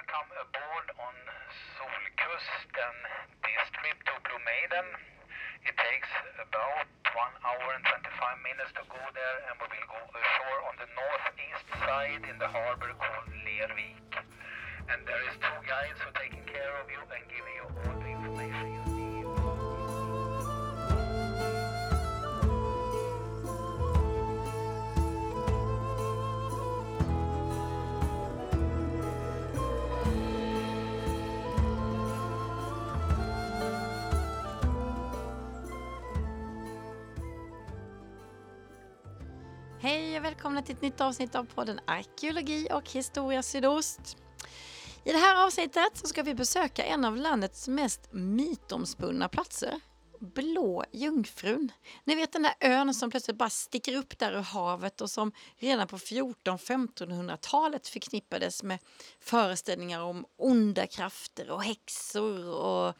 welcome aboard on Solkusten. This trip to Blue Maiden. It takes about 1 hour and 25 minutes to go there and we will go ashore on the northeast side in the harbor called Lervik. And there is two guides who are taking care of you and giving you all the information Hej och välkomna till ett nytt avsnitt av podden Arkeologi och historia sydost. I det här avsnittet så ska vi besöka en av landets mest mytomspunna platser. Blå Jungfrun. Ni vet den där ön som plötsligt bara sticker upp där ur havet och som redan på 14-1500-talet förknippades med föreställningar om onda krafter och häxor och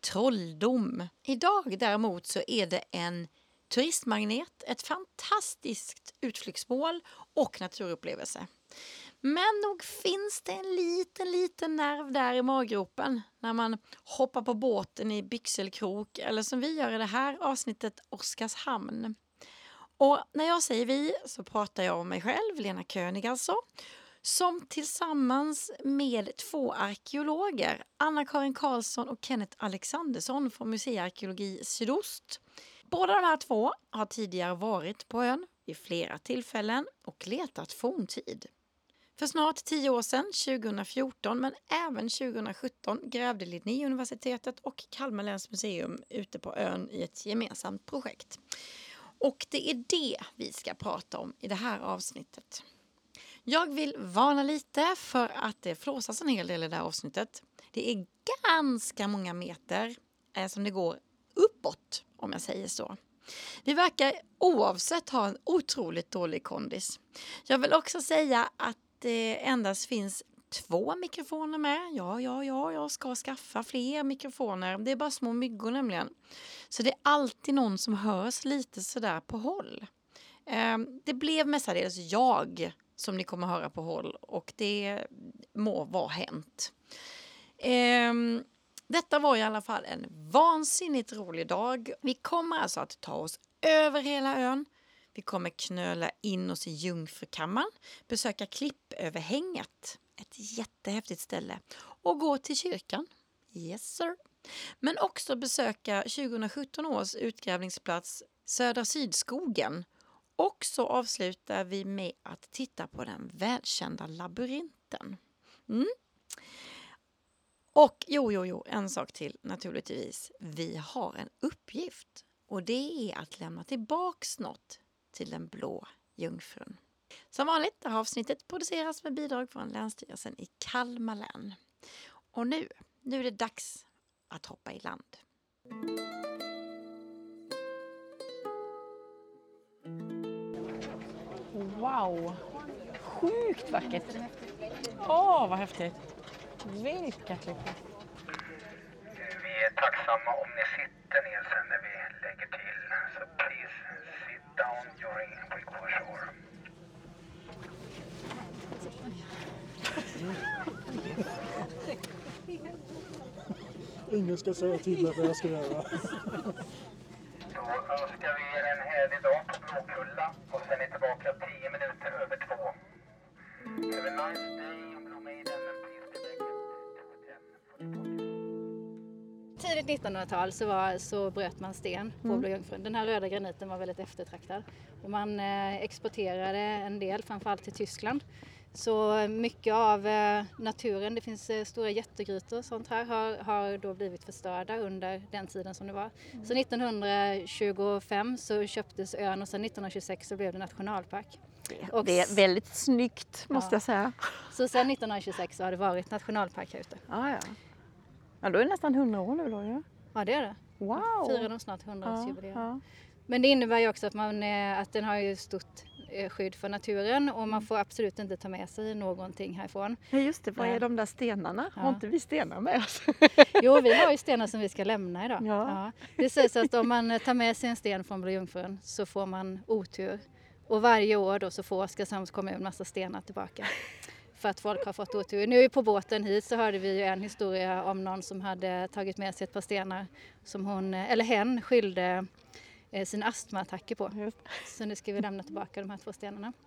trolldom. Idag däremot så är det en turistmagnet, ett fantastiskt utflyktsmål och naturupplevelse. Men nog finns det en liten, liten nerv där i maggropen när man hoppar på båten i Byxelkrok eller som vi gör i det här avsnittet Oskarshamn. Och när jag säger vi så pratar jag om mig själv, Lena König alltså, som tillsammans med två arkeologer, Anna-Karin Karlsson och Kenneth Alexandersson från Museiarkeologi Sydost, Båda de här två har tidigare varit på ön vid flera tillfällen och letat forntid. För snart tio år sedan, 2014, men även 2017 grävde Linnéuniversitetet och Kalmar läns museum ute på ön i ett gemensamt projekt. Och det är det vi ska prata om i det här avsnittet. Jag vill varna lite för att det flåsas en hel del i det här avsnittet. Det är ganska många meter eh, som det går uppåt, om jag säger så. Vi verkar oavsett ha en otroligt dålig kondis. Jag vill också säga att det endast finns två mikrofoner med. Ja, ja, ja, jag ska skaffa fler mikrofoner. Det är bara små myggor nämligen. Så det är alltid någon som hörs lite sådär på håll. Ehm, det blev mestadels jag som ni kommer höra på håll och det må vara hänt. Ehm, detta var i alla fall en vansinnigt rolig dag. Vi kommer alltså att ta oss över hela ön. Vi kommer knöla in oss i Jungfrukammaren, besöka Klippöverhänget, ett jättehäftigt ställe, och gå till kyrkan. Yes sir. Men också besöka 2017 års utgrävningsplats Södra Sydskogen. Och så avslutar vi med att titta på den välkända labyrinten. Mm. Och jo, jo, jo, en sak till naturligtvis. Vi har en uppgift och det är att lämna tillbaks något till den blå jungfrun. Som vanligt, har avsnittet produceras med bidrag från Länsstyrelsen i Kalmar län. Och nu, nu är det dags att hoppa i land. Wow! Sjukt vackert! Åh, vad häftigt! Vilka klippor! Vi är tacksamma om ni sitter ner sen när vi lägger till. Så please sit down during we go ashore. Ingen ska säga till mig vad jag ska göra. Då önskar vi er en härlig dag på Blåkulla och sen är tillbaka 10 minuter över två. Have a nice day Tidigt 1900-tal så, var, så bröt man sten på Blå Jungfrun. Den här röda graniten var väldigt eftertraktad. Och man eh, exporterade en del, framförallt till Tyskland. Så mycket av eh, naturen, det finns eh, stora jättegrytor och sånt här, har, har då blivit förstörda under den tiden som det var. Så 1925 så köptes ön och sen 1926 så blev det nationalpark. Och Det är väldigt snyggt måste Ja. jag säga. Så sen 1926 så har det varit nationalpark här ute. Ja, ja. Ja, då är det nästan 100 år nu då ju. Ja det är det. Wow! Firar de snart ja, 100-årsjubileum. ja. Men det innebär ju också att, man, eh, att den har ju stort eh, skydd för naturen och Mm. man får absolut inte ta med sig någonting härifrån. ja, just det. Vad Ja. är de där stenarna? Har Ja. inte vi stenar med oss? Jo, vi har ju stenar som vi ska lämna idag. Ja. Det sägs att om man eh, tar med sig en sten från Blå Jungfrun så får man otur. Och varje år då så får Oskarshamns kommun massa stenar tillbaka. För att folk har fått otur. Nu på båten hit så hörde vi ju en historia om någon som hade tagit med sig ett par stenar som hon, eller hen, skyllde eh, sina astmaattacker på. Så nu ska vi lämna tillbaka de här två stenarna.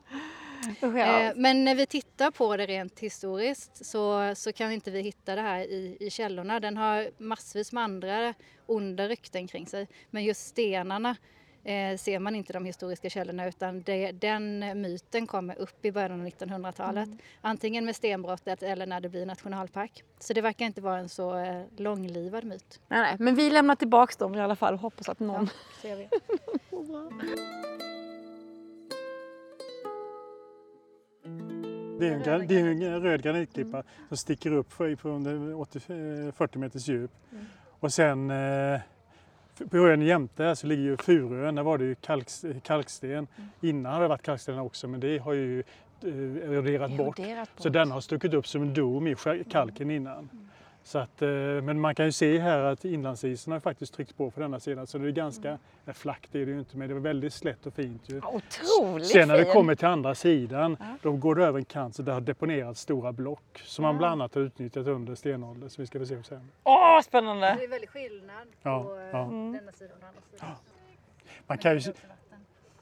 Eh, men när vi tittar på det rent historiskt så, så kan inte vi hitta det här i, i källorna. Den har massvis med andra onda rykten kring sig. Men just stenarna eh, ser man inte de historiska källorna utan det, den myten kommer upp i början av 1900-talet. Mm. Antingen med stenbrottet eller när det blir nationalpark. Så det verkar inte vara en så eh, långlivad myt. Nej, nej, men vi lämnar tillbaks dem i alla fall och hoppas att någon... Ja, ser vi. Det är, en, det är en röd granitklippa som sticker upp för, på under 80, eh, 40 meters djup. Och sen eh, på ön jämte så ligger ju Furön, där var det ju kalks, kalksten. Innan har det varit kalksten också men det har ju eh, eroderat bort. Eroderat Så bort. den har stuckit upp som en dom i kalken innan. Så att, eh, men man kan ju se här att inlandsisen har faktiskt tryckt på för denna sidan så det är ganska, mm. flackt är det ju inte men det var väldigt slätt och fint ju. Otroligt Sen när det kommer till andra sidan, då går det över en kant så det har deponerats stora block som man bland annat har utnyttjat under stenåldern som vi ska få se sen. Åh, spännande! Det är väldigt skillnad Ja, på eh, ja. denna sidan och andra sidan. Man kan ju,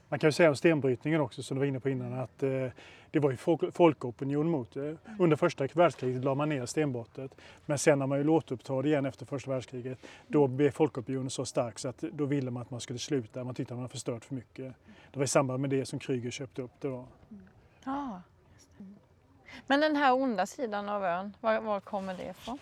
man kan ju säga om stenbrytningen också som du var inne på innan att eh, det var ju folk, folkopinion mot det. Under första världskriget la man ner stenbrottet men sen när man ju återupptar det igen efter första världskriget då blev folkopinionen så stark så att då ville man att man skulle sluta. Man tyckte att man hade förstört för mycket. Det var i samband med det som Krüger köpte upp det då. Ja. Men den här onda sidan av ön, var, var kommer det ifrån?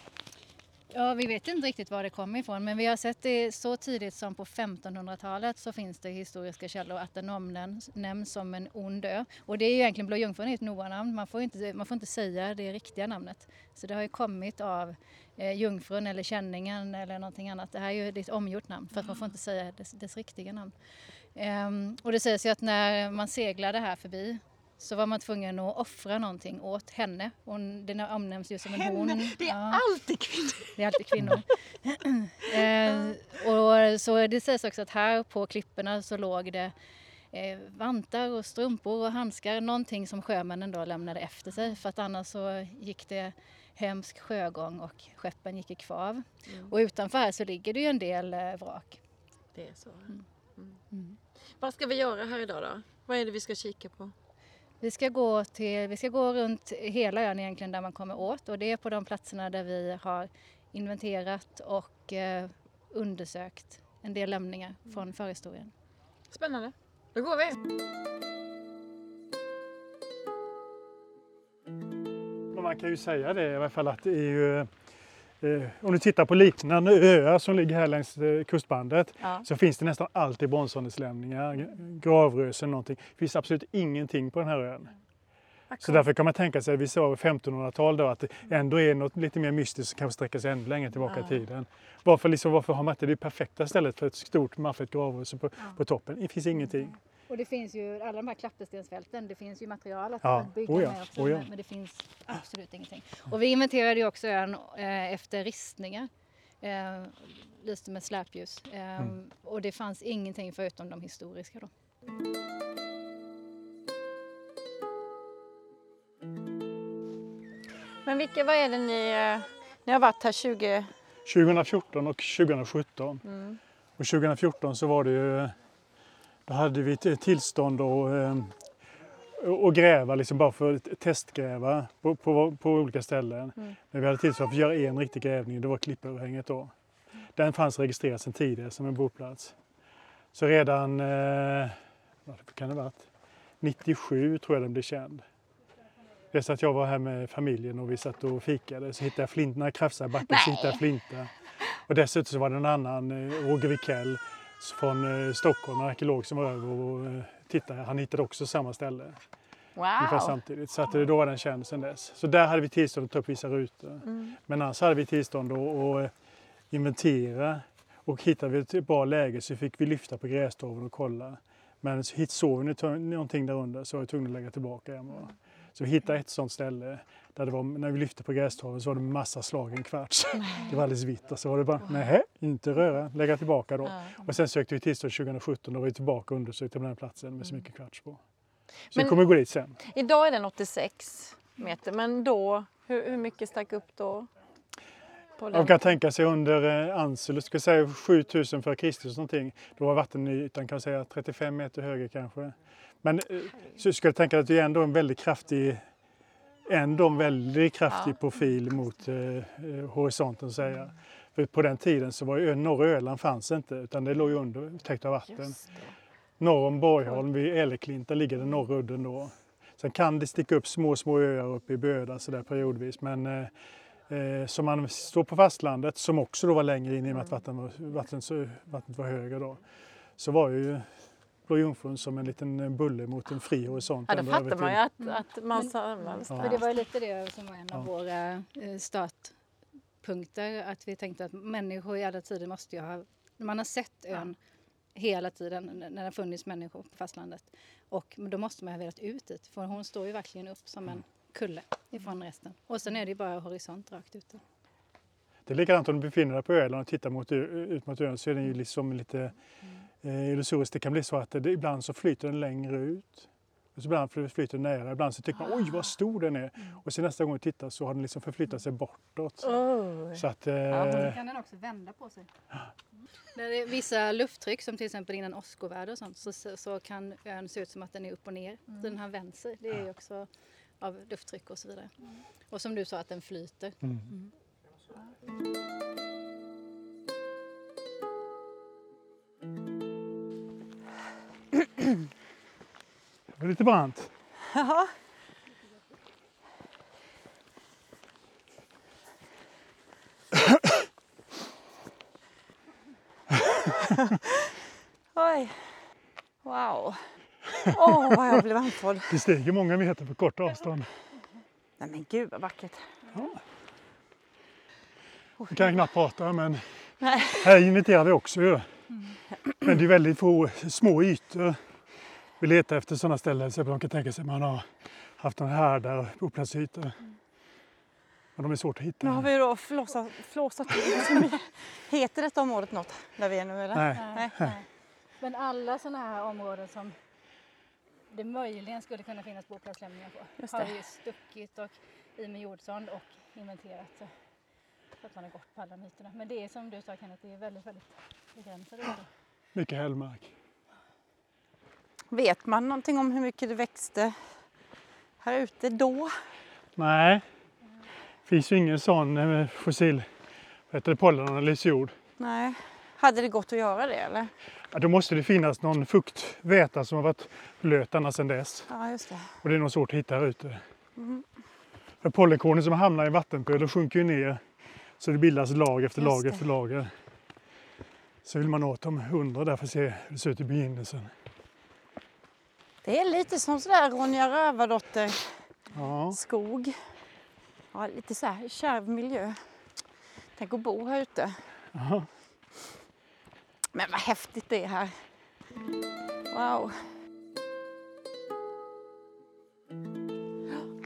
Ja, vi vet inte riktigt var det kommer ifrån men vi har sett det så tidigt som på 1500-talet så finns det historiska källor att den omnämns nämns som en ond ö. Och det är ju egentligen Blå Jungfrun är ett Noa-namn, man, får inte, man får inte säga det riktiga namnet. Så det har ju kommit av eh, Jungfrun eller Känningen eller någonting annat. Det här är ju ett omgjort namn för att man får inte säga dess, dess riktiga namn. Ehm, och det sägs ju att när man seglade här förbi så var man tvungen att offra någonting åt henne. Hon, den omnämns ju som en hon. Det är Ja. alltid kvinnor! Det är alltid kvinnor. eh, och så det sägs också att här på klipporna så låg det eh, vantar och strumpor och handskar, någonting som sjömännen då lämnade efter sig för att annars så gick det hemsk sjögång och skeppen gick i kvav. Och utanför här så ligger det ju en del eh, vrak. Det är så. Mm. Vad ska vi göra här idag då? Vad är det vi ska kika på? Vi ska, gå till, vi ska gå runt hela ön egentligen där man kommer åt och det är på de platserna där vi har inventerat och eh, undersökt en del lämningar från förhistorien. Spännande. Då går vi! Man kan ju säga det i alla fall att det är ju om du tittar på liknande öar som ligger här längs eh, kustbandet Ja. så finns det nästan alltid bronsålderslämningar, gravrösen någonting. Det finns absolut ingenting på den här ön. Så därför kan man tänka sig, vi sa 1500-tal då, att det ändå är något lite mer mystiskt som kanske sträcker sig ännu längre tillbaka i tiden. Varför, liksom, varför har man inte det perfekta stället för ett stort maffigt gravröse på, på toppen? Det finns ingenting. Och det finns ju, alla de här klappestensfälten, det finns ju material att Ja, bygga oh ja, med också, oh ja. men- men det finns absolut ingenting. Och vi inventerade ju också ön eh, efter ristningar. Eh, lyste med släpljus. Eh, Mm. Och det fanns ingenting förutom de historiska då. Men vilka, vad är det ni... eh, Ni har varit här 20... 2014 och 2017. Mm. Och 2014 så var det ju, då hade vi ett tillstånd att, eh, att gräva, liksom bara för att testgräva på, på, på olika ställen. Mm. Men vi hade tillstånd för att göra en riktig grävning, det var Klippöverhänget då. Den fanns registrerad sedan tidigare som en boplats. Så redan, eh, vad kan det ha varit, 97 tror jag den blev känd. Det är så att jag var här med familjen och vi satt och fikade så hittade jag flint, när jag krafsade backen så hittade jag flinta. Och dessutom så var det en annan, eh, Roger Wikell från eh, Stockholm, en arkeolog som var över och eh, tittade. Han hittade också samma ställe ungefär Wow! samtidigt. Så att då var den känd sedan dess. Så där hade vi tillstånd att ta upp vissa rutor. Mm. Men annars hade vi tillstånd att, eh, inventera och hittade vi ett bra läge så fick vi lyfta på grästorven och kolla. Men såg vi nå- någonting där under så var vi tvungna att lägga tillbaka igen. Så vi hittade ett sånt ställe där det var, när vi lyfte på grästorven så var det massa slagen kvarts. Det var alldeles vitt och så var det bara, nej, inte röra, lägga tillbaka då. Ja. Och sen sökte vi tillstånd 2017 och var vi tillbaka och undersökte den här platsen med så mycket kvarts på. Så Men- vi kommer gå dit sen. Idag är den 86. meter. Men då, hur, hur mycket stack upp då? På Man kan tänka sig under eh, Anselus, ska säga 7000 före Kristus någonting, då var vattenytan kan säga 35 meter högre kanske. Men eh, så ska jag tänka att det är ändå en väldigt kraftig, ändå en väldigt kraftig Ja. profil mot eh, eh, horisonten säga. För på den tiden så var ju norra Öland fanns inte utan det låg under, täckt av vatten. Norr om Borgholm vid Äleklinta ligger den norra udden då. Sen kan det sticka upp små, små öar uppe i Böda så där periodvis. Men eh, eh, som man står på fastlandet, som också då var längre in i och med att vatten var, vatten, vattnet var högre då, så var ju Blå Jungfrun som en liten bulle mot en fri horisont. Ja, över fattar man ju att, att man Men- samlas Ja. För det var ju lite det som var en av Ja. våra eh, startpunkter. Att vi tänkte att människor i alla tider måste ju ha... Man har sett ön hela tiden när det har funnits människor på fastlandet. Och då måste man ha velat ut dit. För hon står ju verkligen upp som en kulle ifrån resten. Och sen är det ju bara horisont rakt ute. Det är likadant om du befinner dig på Öland och tittar mot, ut mot ön så är den ju liksom lite eh, illusoriskt. Det kan bli så att det, ibland så flyter den längre ut. Och så ibland fly- flyter den nära. Ibland så tycker man oj vad stor den är. Och sen nästa gång du tittar så har den liksom förflyttat sig bortåt. Oj. Så att, eh, Ja. kan den också vända på sig. När det är vissa lufttryck som till exempel innan åskoväder och sånt så, så, så kan ön se ut som att den är upp och ner. Så den har vänt sig. Det är ju också av lufttryck och så vidare. Och som du sa att den flyter. mm. Det var lite brant. Ja. Oj. Wow. Åh, vad jag blev andfådd. Det stiger många meter på kort avstånd. Nej men gud vad vackert. Vi kan knappt prata men Nej. här inventerar vi också ju. Men det är väldigt få små ytor. Vi letar efter sådana ställen så man kan tänka sig att man har haft någon härdar och upplandsytor. Men de är svårt att hitta. Nu har vi då flåsat, flåsat. Heter detta området något där vi är nu eller? Nej. Nej. Men alla sådana här områden som det möjligen skulle kunna finnas boplatslämningar på har vi stuckit och i med jordsond och inventerat så att man har gått på alla myterna. Men det är som du sa Kenneth, det är väldigt, väldigt begränsade ytor. Mycket hällmark. Vet man någonting om hur mycket det växte här ute då? Nej, det finns ju ingen sån eh, fossil vad heter det, pollenanalys gjord. Nej. Hade det gått att göra det eller? Ja, då måste det finnas någon fuktväta som har varit blöt ända sedan dess. Ja, just det. Och det är nog svårt att hitta här ute. För pollenkornen som hamnar i vattenpöl sjunker ju ner så det bildas lag efter Just lag det. efter lager. Så vill man åt de hundra där för att se hur det ser ut i begynnelsen. Det är lite som sådär Ronja Rövardotter Ja, skog. Ja, lite så här kärv miljö. Tänk att bo här ute. ja. Men vad häftigt det är här. Wow.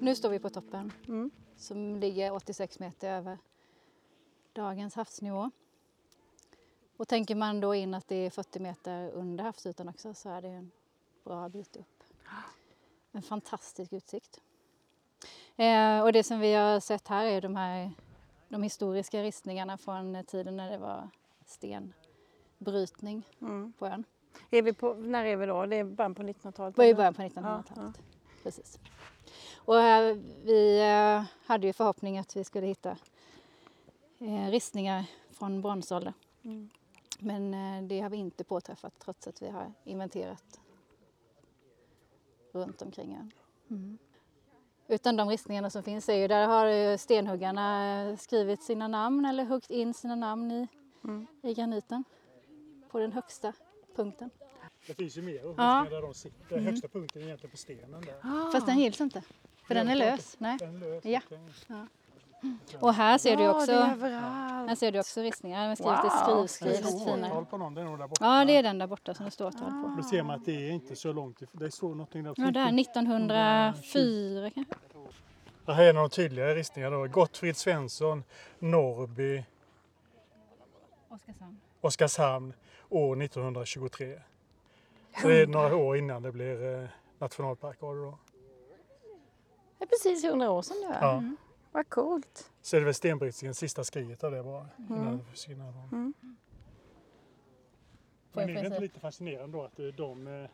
Nu står vi på toppen Mm. som ligger 86 meter över dagens havsnivå. Och tänker man då in att det är 40 meter under havsytan också så är det en bra bit upp. En fantastisk utsikt. Eh, och det som vi har sett här är de här de historiska ristningarna från tiden när det var stenbrytning Mm. på ön. Är vi på, när är vi då? Det är början på 1900-talet? Det eller? början på 1900-talet. Precis. Och eh, vi eh, hade ju förhoppning att vi skulle hitta eh, ristningar från bronsålder. Mm. Men eh, det har vi inte påträffat trots att vi har inventerat runt omkring ön. Mm. Utan de ristningarna som finns är ju, där har stenhuggarna eh, skrivit sina namn eller huggit in sina namn i, Mm. i graniten på den högsta punkten. Det finns ju mer Ja. där de sitter. Högsta punkten är egentligen på stenen där. Ah. Fast den gills inte, för den är Jag tror lös. Nej. Den är lös. Ja. okej. Och här ser du också, här ser du också ristningar. De har skrivit Wow. wow. skrivskrivet Det står årtal på någon, det är nog där borta. Ja, det är den där borta som det står årtal på. Då ser man att det är inte så långt ifrån. Det står någonting där. Ja, där 1904 kanske. Det här är några tydligare ristningar då. Gottfrid Svensson, Norrby, Oskarshamn. Oskarshamn år 1923. Så det är några år innan det blir eh, nationalpark då. Det är precis 100 år sedan nu. Ja. Mm. Vad coolt. Så är det väl stenbrytningens sista skriet av det bara. Innan Mm. det försvinner. Mm. Men det är inte lite fascinerande då att eh, de eh,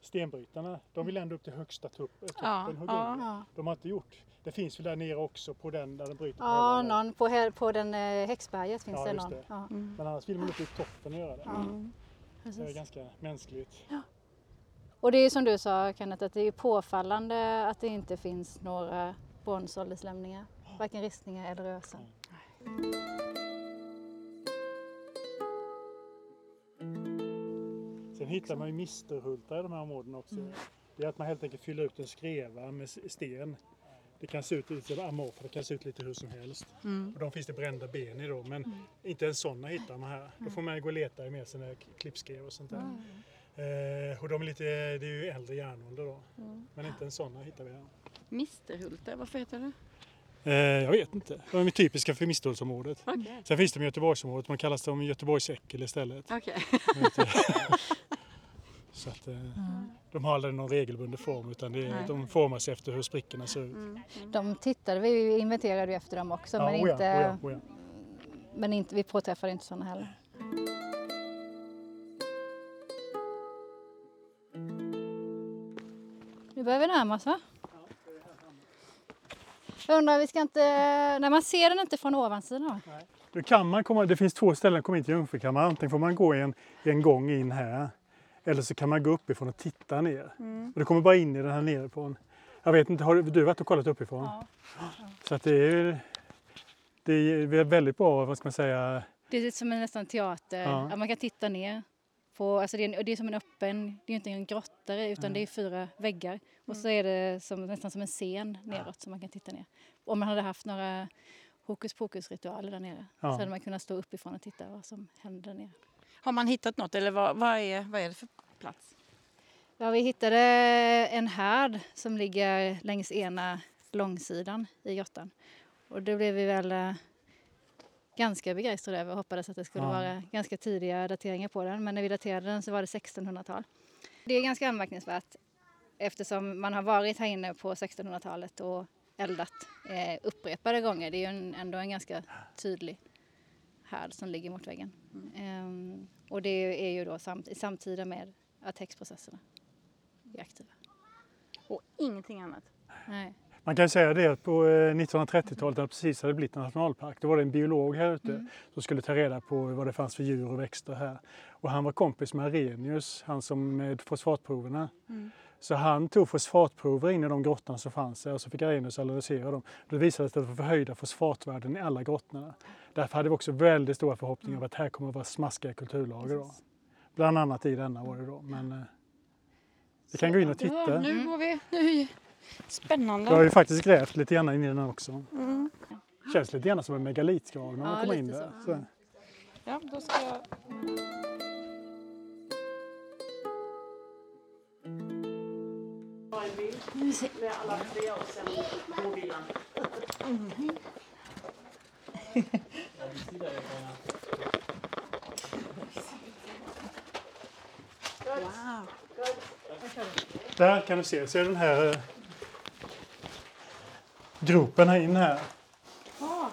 stenbrytarna, de vill ända upp till högsta eh, toppen. Ja, ja. Ja, De har inte gjort. Det finns väl där nere också på den där de bryter på ja hela- någon på, här- på den Häxberget finns Ja, det någon. det. Ja, Mm. Men annars vill man upp i toppen och göra det. Ja. Mm. Det är ganska mänskligt. Och det är som du sa Kenneth, att det är påfallande att det inte finns några bronsålderslämningar. Varken ristningar eller rösen. Sen hittar man ju misterhultar i de här områdena också. Mm. Det är att man helt enkelt fyller ut en skreva med sten. Det kan se ut lite amorfa, det kan se ut lite hur som helst. Mm. Och de finns det brända ben i då, men Mm. inte ens sådana hittar man här. Då får man gå och leta med sina k- klippskrev och sånt där. Eh, och de är lite, det är ju äldre järnålder då. Mm. Men inte ens sådana hittar vi här. Misterhulta, varför heter det? Eh, jag vet inte. De är typiska för Misthultsområdet. Okej. Sen finns de i Göteborgsområdet, man kallas de Göteborgsäckel istället. Okej. Så att, eh, De har aldrig någon regelbunden form utan det Nej. de formas efter hur sprickorna ser ut. Mm. De tittade, vi inventerade ju efter dem också men, oja, inte, oja, oja. men inte, vi påträffade inte sådana heller. Nu börjar vi närma oss va? Jag undrar, vi ska inte, när man ser den inte från ovansidan va? Då kan man komma, det finns två ställen att komma in till Jungfrukammaren. Antingen får man gå en, en gång in här eller så kan man gå uppifrån och titta ner. Mm. Och du kommer bara in i den här nerifrån. Jag vet inte, har du, du varit och kollat uppifrån? Ja. Så att det är, det är väldigt bra, vad ska man säga, Det är som en nästan teater, Ja. att man kan titta ner. På, alltså det, är, en- det är som en öppen, det är inte en grotta utan det är fyra väggar. Och så är det som, nästan som en scen neråt som man kan titta ner. Om man hade haft några hokus pokus ritualer där nere Ja. så hade man kunnat stå uppifrån och titta vad som händer där nere. Har man hittat något eller vad, vad, är, vad är det för plats? Ja, vi hittade en härd som ligger längs ena långsidan i grottan. Och det blev vi väl eh, ganska begeistrade över och hoppades att det skulle Ja. vara ganska tidiga dateringar på den. Men när vi daterade den så var det 1600-tal. Det är ganska anmärkningsvärt eftersom man har varit här inne på 1600-talet och eldat eh, upprepade gånger. Det är ju en, ändå en ganska tydlig härd som ligger mot väggen. Ehm, och det är ju då samt, i samtida med att häxprocesserna är aktiva. Och ingenting annat? Nej. Man kan säga det att på eh, 1930-talet när det precis hade blivit en nationalpark, då var det en biolog här ute Mm. som skulle ta reda på vad det fanns för djur och växter här. Och han var kompis med Arrhenius, han som med fosfatproverna. Mm. Så han tog fosfatprover in i de grottorna som fanns där och så fick Arrhenius analysera dem. Då visade det sig att det var förhöjda fosfatvärden i alla grottorna. Därför hade vi också väldigt stora förhoppningar om att här kommer att vara smaskiga kulturlager. Då. Bland annat i denna var det då. Men eh, vi kan gå in och Ja, titta. nu går vi. Nu. Spännande. Jag har ju faktiskt grävt lite grann in i den också. Mm. Känns lite grann som en megalitgrav när man Ja, kommer in där. så. Så. Ja, då ska jag... Wow. Där kan du se, ser du den här eh, gropen här inne här.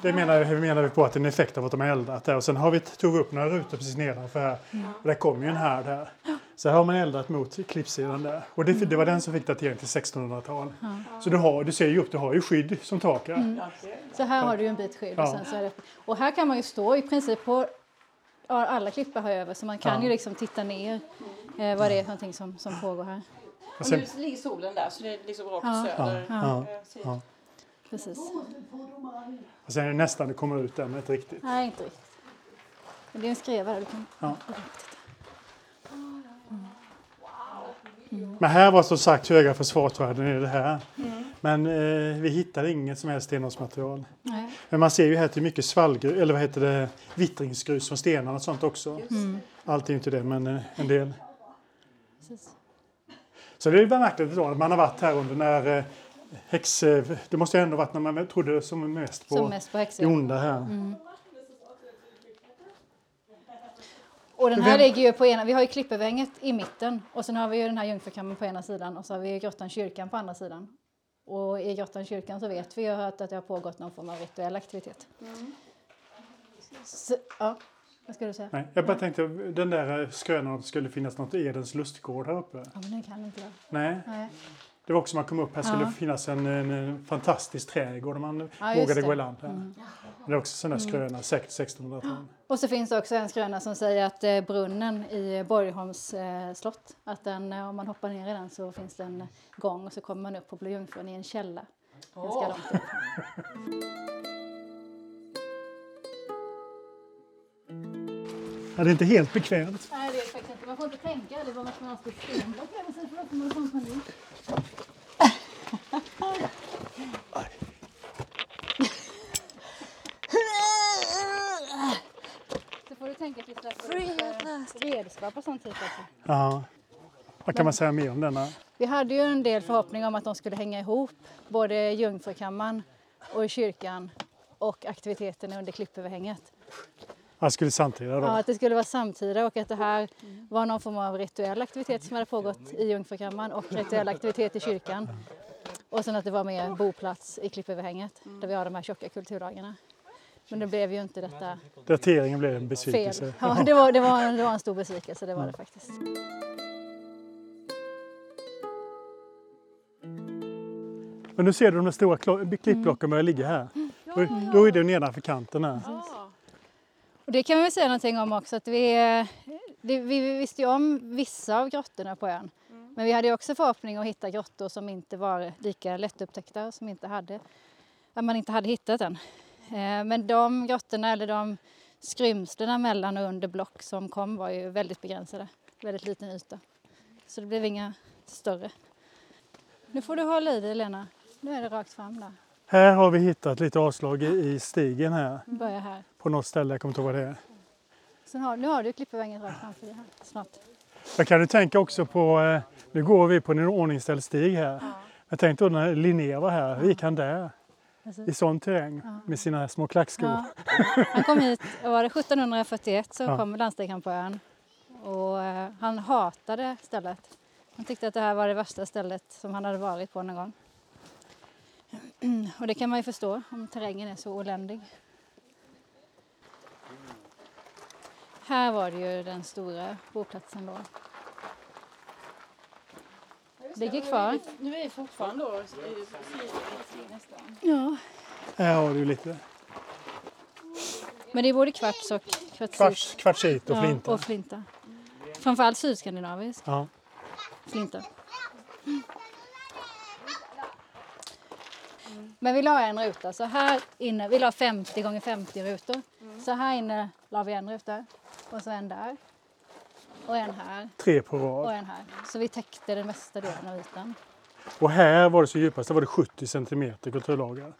Det menar, vi- menar vi på att det är en effekt av att de har eldat där. Och sen har vi, tog vi upp några rutor precis nedanför här. Och där kommer ju en härd här. Så här har man eldat mot klippsidan där. Och det, det var den som fick datering till 1600-tal. Så du, har, du ser ju upp, du har ju skydd som tak här. Så här har du ju en bit skydd. Ja. Och, sen så är det, och här kan man ju stå i princip på ja, alla klippor här över så man kan Ja. ju liksom titta ner eh, vad det är någonting som, som pågår här. Och nu ligger solen där så det är liksom rakt Ja. söder. ja, Jag ser- ja. Precis. och sen är det nästan du kommer ut där men inte riktigt. Nej, inte riktigt. Men det är en skreva där. Du kan... Ja. Men här var som sagt höga fosfatvärden i det här. Men eh, vi hittade inget som helst stenåldersmaterial. Men man ser ju här till mycket svallgrus, eller vad heter det, vittringsgrus från stenarna och sånt också. Mm. Allt är ju inte det, men eh, en del. Precis. Så det är märkligt då att man har varit här under när eh, häx... eh, Det måste ju ändå varit när man trodde som mest på Som mest på det häxor. onda här. Mm. Och den här vem- ligger ju på ena, vi har ju Klippevängret i mitten och sen har vi ju den här Jungfrukammaren på ena sidan och så har vi Grottan kyrkan på andra sidan. Och i grottan kyrkan så vet vi ju att, att det har pågått någon form av rituell aktivitet. Så, ja, vad ska du säga? Nej, jag bara tänkte den där skrönan att det skulle finnas något Edens lustgård här uppe. Ja, men det kan inte jag. Nej, Nej. Det var också man kom upp här skulle Ja. finnas en, en, en fantastisk trädgård om man Ja, vågade det. gå i land här. Men Det är också sån där skröna, säkert 1600-tal. Och så finns det också en skröna som säger att eh, brunnen i Borgholms eh, slott, att den, eh, om man hoppar ner i den så finns det en gång och så kommer man upp på Blå Jungfrun i en källa. Ganska långt upp. Ja, det är inte helt bekvämt. Nej, det är faktiskt inte. Man får inte tänka. Det var man ska ha stenblock över sig för då får man sån panik. Så får du tänka att vi släpper upp eh, redskap och sånt hit också. Ja. Vad kan man säga mer om denna? Vi hade ju en del förhoppning om att de skulle hänga ihop, både Jungfrukammaren och kyrkan och aktiviteterna under klippöverhänget. Jag skulle samtida då. Ja, att det skulle vara samtida och att det här var någon form av rituell aktivitet som hade pågått i Jungfrukammaren och rituell aktivitet i kyrkan. Och sen att det var mer boplats i klippöverhänget där vi har de här tjocka kulturdagarna. Men det blev ju inte detta Dateringen blev en fel. besvikelse. Ja, det var, det, var, det var en stor besvikelse, det var det faktiskt. Men nu ser du de stora klippblocken börjar ligga här. Då, då är det nedanför kanten här. Och det kan vi säga någonting om också att vi, eh, det, vi visste ju om vissa av grottorna på ön. Men vi hade också förhoppning att hitta grottor som inte var lika lättupptäckta, som inte hade, att man inte hade hittat än. Eh, Men de grottorna eller de skrymslena mellan och under block som kom var ju väldigt begränsade, väldigt liten yta. Så det blev inga större. Nu får du hålla i dig Lena, nu är det rakt fram där. Här har vi hittat lite avslag i, i stigen här. Vi börjar här. På något ställe, jag kommer inte ihåg vad det är. Sen har, nu har du klippvägen rakt framför dig här snart. Jag kan du tänka också på, eh, nu går vi på en ordningställd stig här. Jag tänkte då när Linné var här, hur gick han där? I sån terräng med sina små klackskor. Ja. Han kom hit, var det 1741 så Ja. kom han på ön. Och eh, han hatade stället. Han tyckte att det här var det värsta stället som han hade varit på någon gång. Och det kan man ju förstå om terrängen är så oländig. Här var det ju den stora boplatsen då. Ligger kvar. Nu är vi fortfarande då nästan. Ja. Här har du lite Men det är både kvarts och kvartsit. kvarts, kvartsit och Ja, flinta. och flinta. Framförallt sydskandinavisk Ja. flinta. Men vi la en ruta, så här inne, vi la 50 gånger 50 rutor. Så här inne la vi en ruta och så en där. Och en här Tre på och rad. en här. Så vi täckte den mesta delen av ytan. Och här var det så djupast, där var det 70 centimeter kulturlagar.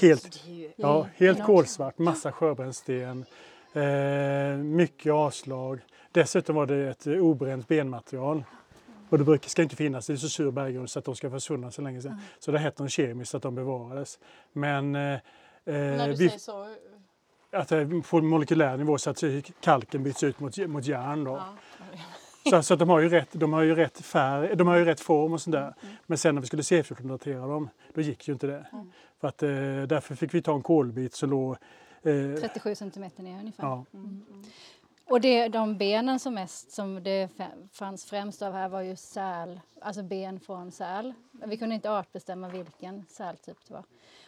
Helt, ja, helt kolsvart, massa sjöbrännsten, eh, mycket avslag. Dessutom var det ett obränt benmaterial. Och det brukar, ska inte finnas, det är så sur berggrund så att de ska försvinna så länge sedan. Så det hette de kemiskt att de bevarades. Men eh, När du eh, vi, säger så. att det är på molekylär nivå så att kalken byts ut mot, mot järn. Då. Ja. Så, så att de har ju rätt, de har ju rätt färg, de har ju rätt form och sådär. Mm, Men sen när vi skulle C14-datera dem, då gick ju inte det. För att, eh, därför fick vi ta en kolbit som låg... Eh, 37 centimeter ner ungefär. ja, Och det, de benen som mest som det fa- fanns främst av här var ju säl, alltså ben från säl. Vi kunde inte artbestämma vilken sältyp det var.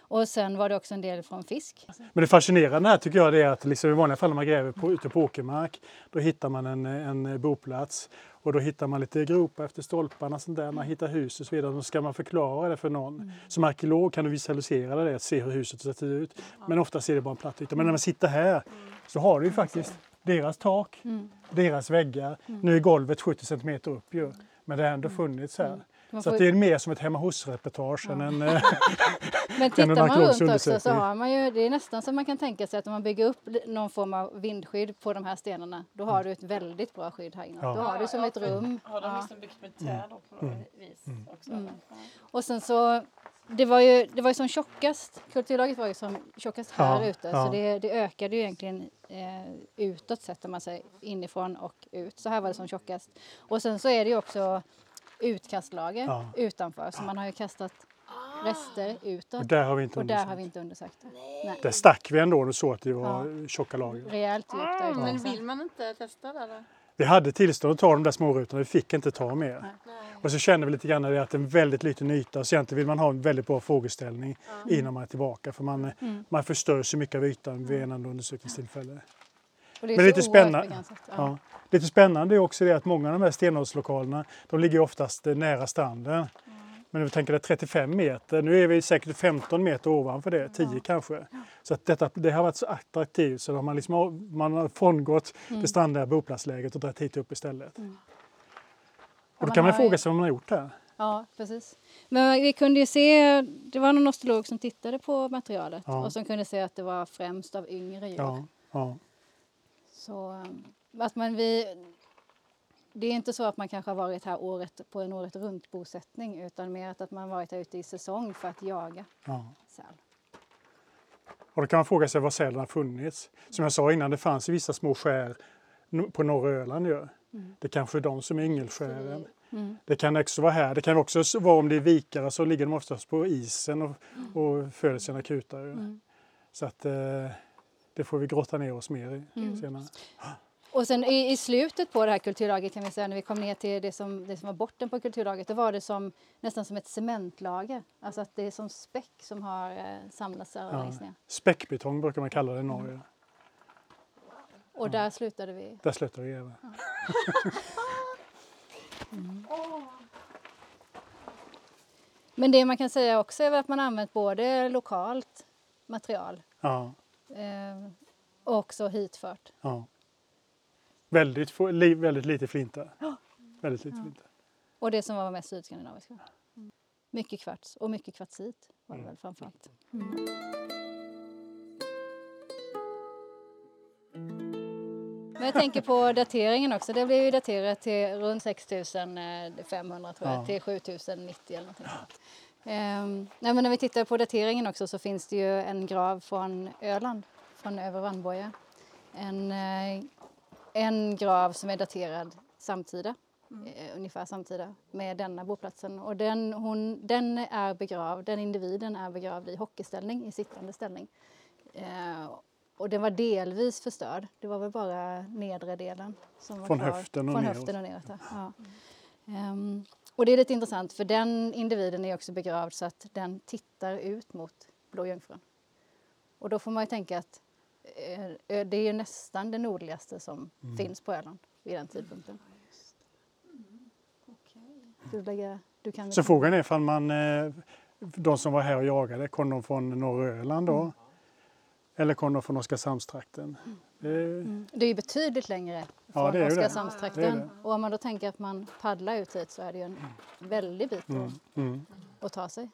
Och sen var det också en del från fisk. Men det fascinerande här tycker jag är att liksom i vanliga fall när man gräver på, ute på åkermark, då hittar man en, en boplats och då hittar man lite gropar efter stolparna, sånt där. man hittar hus och så vidare. Då ska man förklara det för någon. Som arkeolog kan du visualisera det, se hur huset ser ut. Men ofta ser det bara en platt yta. Men när man sitter här så har du ju faktiskt deras tak, deras väggar. Nu är golvet 70 cm upp ju. Men det har ändå funnits här. Så får- att det är mer som ett hemma hos-reportage än en... eh, Men en tittar man runt också så har man ju, det är nästan som man kan tänka sig att om man bygger upp någon form av vindskydd på de här stenarna, då har du ett väldigt bra skydd här inne. Ja. Då har du som ett rum. Har de Ja. liksom byggt med träd på något vis också? Ja. Och sen så, det var ju, det var ju som tjockast, kulturlaget var ju som tjockast här Ja, ute, ja. så det, det ökade ju egentligen eh, utåt sett om man säger, inifrån och ut. Så här var det som tjockast. Och sen så är det ju också utkastlager Ja. utanför, så man har ju kastat rester utåt. Och där har vi inte Och där undersökt. har vi inte undersökt det. Nej. Där stack vi ändå och såg att det var tjocka lager. Rejält djupt där ute. Men vill man inte testa det då? Vi hade tillstånd att ta de där smårutorna, vi fick inte ta mer. Nej. Och så kände vi lite grann att det är en väldigt liten yta så egentligen vill man ha en väldigt bra frågeställning innan man är tillbaka för man, Mm. man förstör så mycket av ytan vid en enda undersökningstillfälle. Men lite spännande. Ja. Ja. Lite spännande är också det att många av de här stenålderslokalerna de ligger oftast nära stranden. Men vi tänker det 35 meter, nu är vi säkert 15 meter ovanför det, 10 kanske. Så att detta, det har varit så attraktivt så man, liksom, man har frångått det strandnära boplatsläget och dragit hit upp istället. Mm. Och då man kan man ju- fråga sig vad man har gjort här. Ja, precis. Men vi kunde ju se, det var någon osteolog som tittade på materialet Ja. och som kunde se att det var främst av yngre djur. Ja, ja. Så um, att man vi, det är inte så att man kanske har varit här året, på en året runt bosättning utan mer att, man varit här ute i säsong för att jaga ja. säl. Och då kan man fråga sig var sälen har funnits. Som jag sa innan, det fanns vissa små skär på norra Öland. Ju. Det kanske är de som är yngelskären. Mm. Det kan också vara här. Det kan också vara om det är vikare så ligger de oftast på isen och, och föder sina kutar. Mm. Så att eh, det får vi grotta ner oss mer i Mm. senare. Och sen i, i slutet på det här kulturlaget kan vi säga när vi kom ner till det som, det som var botten på kulturlaget, då var det som, nästan som ett cementlager. Alltså att det är som späck som har eh, samlats där Ja. längst ner. Späckbetong brukar man kalla det i Norge. Och där slutade vi. Där slutar vi gräva. Men det man kan säga också är att man använt både lokalt material Ja, eh, och också hitfört. ja. Väldigt, få, li, väldigt lite flinta. Väldigt lite flinta. Och det som var mest sydskandinaviska. Mycket kvarts och mycket kvartsit var det väl framförallt. Men jag tänker på dateringen också. Det blev ju daterat till runt 6500 tror jag, Ja. till 7090 eller någonting sånt. Ehm, nej, men när vi tittar på dateringen också så finns det ju en grav från Öland, från Övre Vannboja. En, eh, en grav som är daterad samtida, eh, ungefär samtida med denna boplatsen. Och den, hon, den är begravd, den individen är begravd i hockeyställning, i sittande ställning. Eh, och den var delvis förstörd. Det var väl bara nedre delen som var Från kvar. höften och Från neråt. höften och neråt. ja. Ja. Ehm, och det är lite intressant för den individen är också begravd så att den tittar ut mot Blå Jungfrun. Och då får man ju tänka att det är ju nästan det nordligaste som Mm. finns på Öland vid den tidpunkten. Du, lägger, du kan Så frågan är ifall man, eh, de som var här och jagade, kom de från norra Öland då? Eller kom de från Oskarshamnstrakten? Det, Mm. Det är ju betydligt längre Ja, från är det. Oskarshamnstrakten. Det är det. Och om man då tänker att man paddlar ut hit så är det ju en väldig bit mm, mm. att ta sig.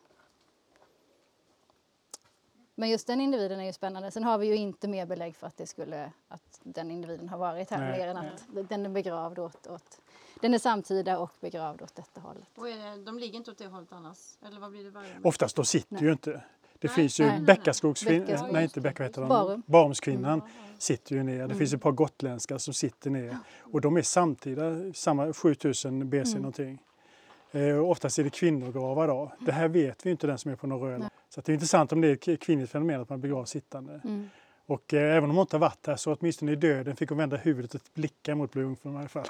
Men just den individen är ju spännande. Sen har vi ju inte mer belägg för att det skulle att den individen har varit här Nej, mer än att den är begravd åt, åt den är samtida och begravd åt detta hållet. Och är det, de ligger inte åt det hållet annars? Eller vad blir det varje Oftast de sitter Nej. ju inte. Det Nej, finns ju nej, nej. Bäckaskogskvinnan, Bäckaskog. nej inte Bäcka, vad heter? Barum. Barumskvinnan sitter ju ner. Det finns ett par gotländska som sitter ner. Och de är samtida, samma 7000 BC Mm. någonting. Eh, oftast är det kvinnogravar då. Det här vet vi inte den som är på norra Öland. Så det är intressant om det är ett kvinnligt fenomen att man begravs sittande. Mm. Och eh, även om hon inte har varit här så åtminstone i döden fick hon vända huvudet och blicka mot Jungfrun i alla fall.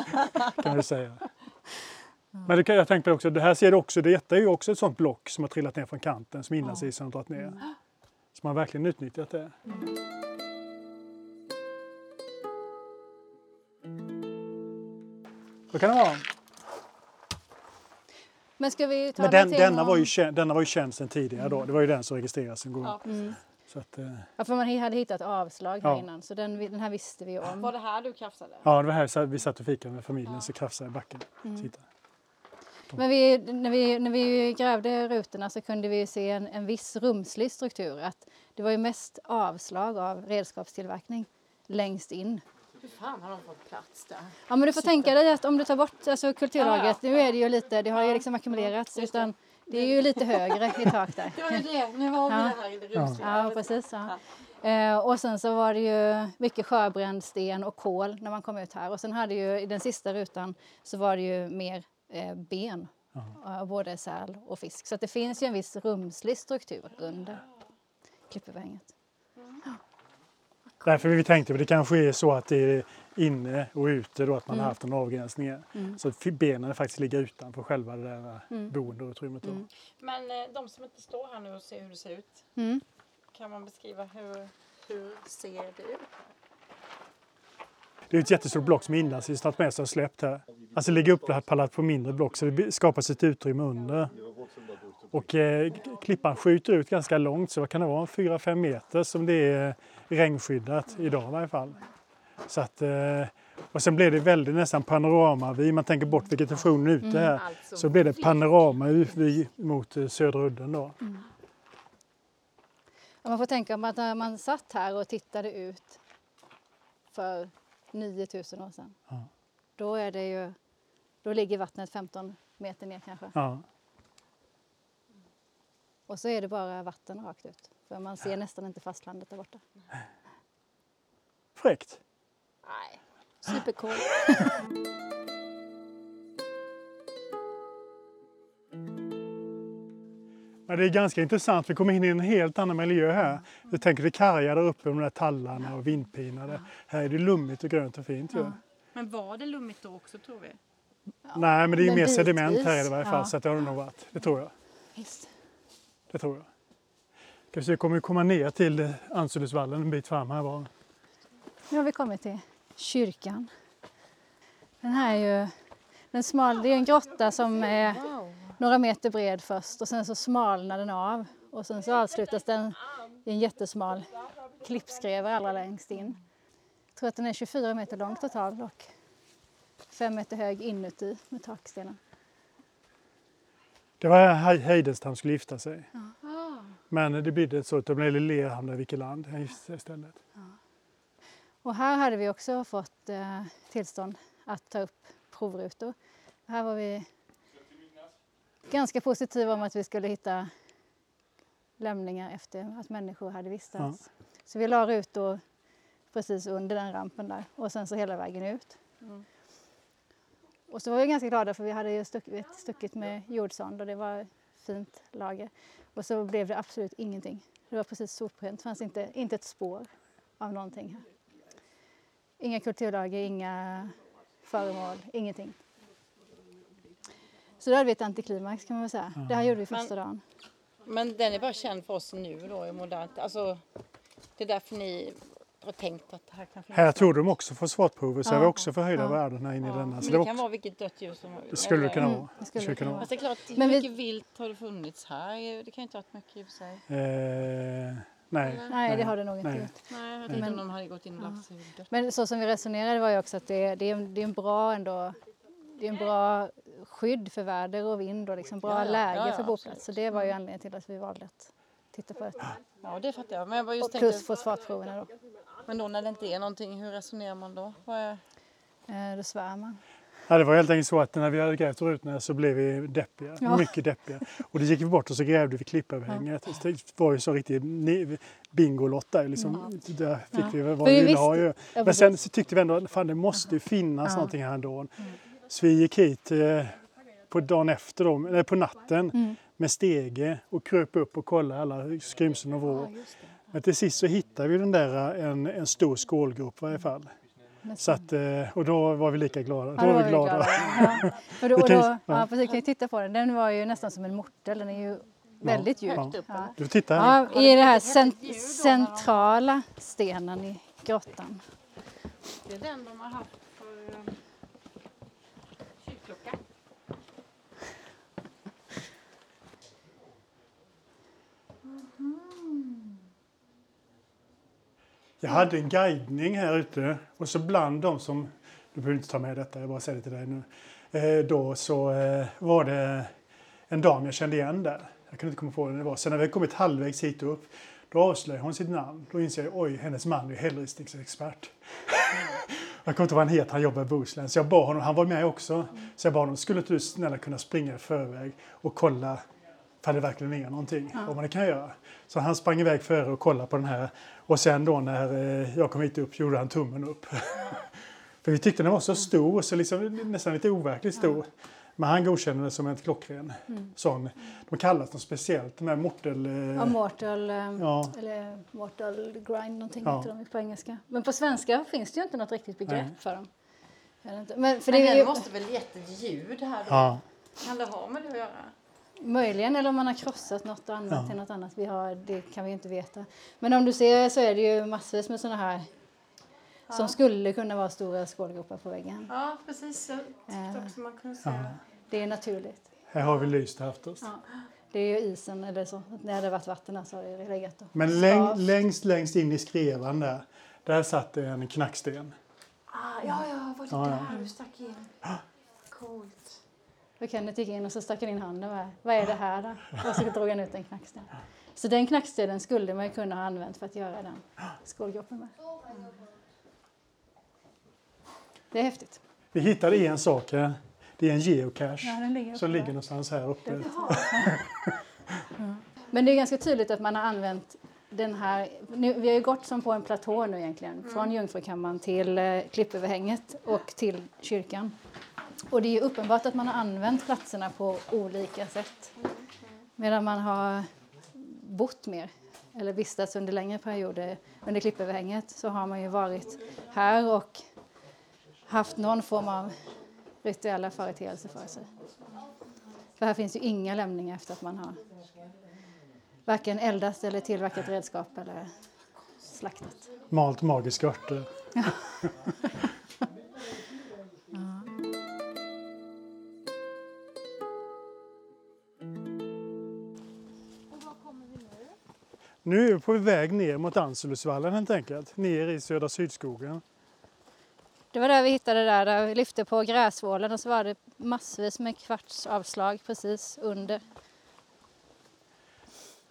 kan vi säga. Men det jag tänka på också, det här ser du också, detta är ju också ett sånt block som har trillat ner från kanten som inlandsisen har dragit ner. Så man har verkligen utnyttjat det. Vad kan det vara? Men ska vi ta Men den, denna, var ju känd, denna var ju känd sedan tidigare då. Det var ju den som registrerades en gång. Ja, Mm. Så att, eh, Ja, för man hade hittat avslag här Ja. innan så den, den här visste vi om. Var det här du krafsade? ja, det var här vi satt och fikade med familjen så krafsade i backen. Mm. Sitta. Men vi, när, vi, när vi grävde rutorna så kunde vi se en, en viss rumslig struktur. Att det var ju mest avslag av redskapstillverkning längst in. Hur fan har de fått plats där? Ja men du får tänka dig att om du tar bort alltså, kulturlagret, Ja, nu är det ju lite, det har ju liksom ackumulerats utan det är ju lite högre i tak där. Det var ju det, nu har vi Ja. det här i det rumsliga. Ja, precis. Ja. Eh, och sen så var det ju mycket sjöbränd sten och kol när man kom ut här. Och sen hade ju i den sista rutan så var det ju mer eh, ben. av både säl och fisk. Så att det finns ju en viss rumslig struktur under klippöverhänget. Därför vi tänkte att det kanske är så att det är inne och ute då, att man har haft en avgränsning. Mm. Så att benen faktiskt ligger utanför själva det där Mm. boendeutrymmet. Då. Mm. Men eh, de som inte står här nu och ser hur det ser ut, Mm. kan man beskriva hur, hur ser det ut? Det är ett jättestort block som Inlandsis tagit med sig och släppt här. Alltså ligger uppallat på mindre block så det skapas ett utrymme under. Och eh, klippan skjuter ut ganska långt så vad kan det vara, 4-5 meter som det är regnskyddat idag i varje fall. Så att, eh, och sen blir det väldigt nästan panoramavi, man tänker bort vegetationen ute här. Alltså, Så blir det panorama ut vid- mot eh, södra udden då. Ja, man får tänka på att när man satt här och tittade ut för 9000 år sedan. Ja. Då, är det ju, då ligger vattnet 15 meter ner kanske. Ja. Och så är det bara vatten rakt ut. För man ser nästan inte fastlandet där borta. Fräckt! Nej. Supercool. Men det är ganska intressant, vi kommer in i en helt annan miljö här. Du tänker det karga där uppe med de där tallarna och vindpinade. Här är det lummigt och grönt och fint ju. Men var det lummigt då också tror vi? Nej, men det är ju men mer bitvis. sediment här i varje fall Ja. så att det har det nog varit. Det tror jag. Visst. Det tror jag. Se, kommer vi komma ner till Ansulesvallen en bit fram här bara. Nu har vi kommit till kyrkan. Den här är ju den smal, det är en grotta som är några meter bred först och sen så smalnar den av och sen så avslutas den i en jättesmal klippskreva allra längst in. Jag tror att den är 24 meter lång totalt och 5 meter hög inuti med takstenen. Det var här Hei- Heidenstam skulle gifta sig. Men det blev så att de blev Lerhamn och Vikeland han gifte sig istället. Och här hade vi också fått eh, tillstånd att ta upp provrutor. Här var vi ganska positiva om att vi skulle hitta lämningar efter att människor hade vistats. Så vi la rutor precis under den rampen där och sen så hela vägen ut. Och så var vi ganska glada för vi hade ju stuckit, stuckit med jordsond och det var fint lager. Och så blev det absolut ingenting. Det var precis soprent, det fanns inte, inte ett spår av någonting här. Inga kulturlager, inga föremål, ingenting. Så då hade vi ett antiklimax kan man väl säga. Det här gjorde vi första dagen. Men den är bara känd för oss nu då i modernt. Alltså, det är därför ni har tänkt att här kan finnas. Här tog de också fosfatprover så Ja. det var också förhöjda Ja. värden här inne i Ja, denna. men Så det det, kan var, vara vilket dött djur som det skulle det kunna eller- vara. det Det skulle det kunna vara. Fast det är klart, hur Men vi- mycket vilt har det funnits här? Det kan ju inte ha varit mycket i och för sig. Eh, nej. Nej, det har det nog inte nej. gjort. Nej, jag tänkte Men- om de hade gått in och lagt sig i dött. Men så som vi resonerade var ju också att det, det, är, en- det är en bra ändå det är en bra skydd för väder och vind och liksom bra Ja, ja. läge Ja, ja, för boplats. Så det var ju anledningen till att vi valde att titta på det. Ja, det fattar jag. Men jag bara just Och tänkte, plus fosfatproverna då. men då när det inte är någonting, hur resonerar man då? Vad är... Eh, Då svär man. Ja, det var helt enkelt så att när vi hade grävt rutorna så blev vi deppiga. Ja. Mycket deppiga. Och då gick vi bort och så grävde vi klippöverhänget. Det var ju så riktig bingolott där. Liksom. Där fick Ja. vi vad vi vi ville ha ju. Ja, Men sen så tyckte vi ändå att fan, det måste ju finnas Ja. någonting här ändå. Så vi gick hit eh, på dagen efter, då, eller på natten Mm. Med stege och kröp upp och kollade alla skrymslen och vrår. Men till sist så hittade vi den där en, en stor skålgrop i varje fall. Så att, eh, och då var vi lika glada. Ja, då var vi glada. Ja. Och då, Vi och kan ju- då, ja. ja, precis, kan ju titta på den. Den var ju nästan som en mortel. Den är ju väldigt djup. Ja. Du tittar här. Ja, I den här cent- centrala stenen i grottan. Det är den de har haft för um, kyrkklocka. Jag hade en guidning här ute och så bland de som, du behöver inte ta med detta, jag bara säger det till dig nu. Eh, då så eh, var det en dam jag kände igen där. Jag kunde inte komma på vem det var. Sen när vi hade kommit halvvägs hit upp, då avslöjade hon sitt namn. Då inser jag, oj, hennes man är hällristningsexpert. jag kommer inte ihåg vad han heter, han jobbar i Bohuslän. Så jag bad honom, han var med också. Så jag bad honom, skulle inte du snälla kunna springa i förväg och kolla ifall det verkligen är någonting, vad man kan göra. Så han sprang iväg före och kollade på den här. Och sen då när eh, jag kom hit upp gjorde han tummen upp. För vi tyckte den var så stor, så liksom, nästan lite overkligt stor. Men han godkänner det som en klockren Mm. sån. De kallas något speciellt, de här mortel... eh, Ja, mortal, eh, Ja. eller mortal grind någonting Ja. heter de på engelska. Men på svenska finns det ju inte något riktigt begrepp Nej. för dem. Det? Men, för Men det är den ju, måste väl gett ett ljud här då? Ja, Kan det ha med det att göra? Möjligen, eller om man har krossat något och använt Ja. till något annat. Vi har, det kan vi inte veta. Men om du ser så är det ju massvis med sådana här som skulle kunna vara stora skålgropar på väggen. Ja, precis. Jag tyckte Eh. också man kunde se Ja. det. Är naturligt. här har vi lyst haft oss. Ja. Det är ju isen eller så. När det varit vatten här så har det legat och Men läng, längst, längst in i skrevan där, där satt det en knacksten. Ah, ja, ja, var det Ja, ja. där du stack in? Coolt. Och Kenneth gick in och så stack han in handen med. Vad är det här då? Och så drog han ut en knacksten. Så den knackstenen skulle man ju kunna ha använt för att göra den skålgropen med. Det är häftigt. Vi hittade en sak här. Det är en geocache Ja, den ligger som ligger någonstans här uppe. Men det är ganska tydligt att man har använt den här, nu, vi har ju gått som på en platå nu egentligen, från Jungfrukammaren till eh, klippöverhänget och till kyrkan. Och det är uppenbart att man har använt platserna på olika sätt. Medan man har bott mer, eller vistats under längre perioder under klippöverhänget, så har man ju varit här och haft någon form av rituella företeelser för sig. För här finns ju inga lämningar efter att man har varken eldat eller tillverkat redskap eller slaktat. Malt magiska örter. Nu är vi på väg ner mot Anselusvallen helt enkelt. Ner i Södra Sydskogen. Det var där vi hittade där, där vi lyfte på gräsvålen och så var det massvis med kvartsavslag precis under.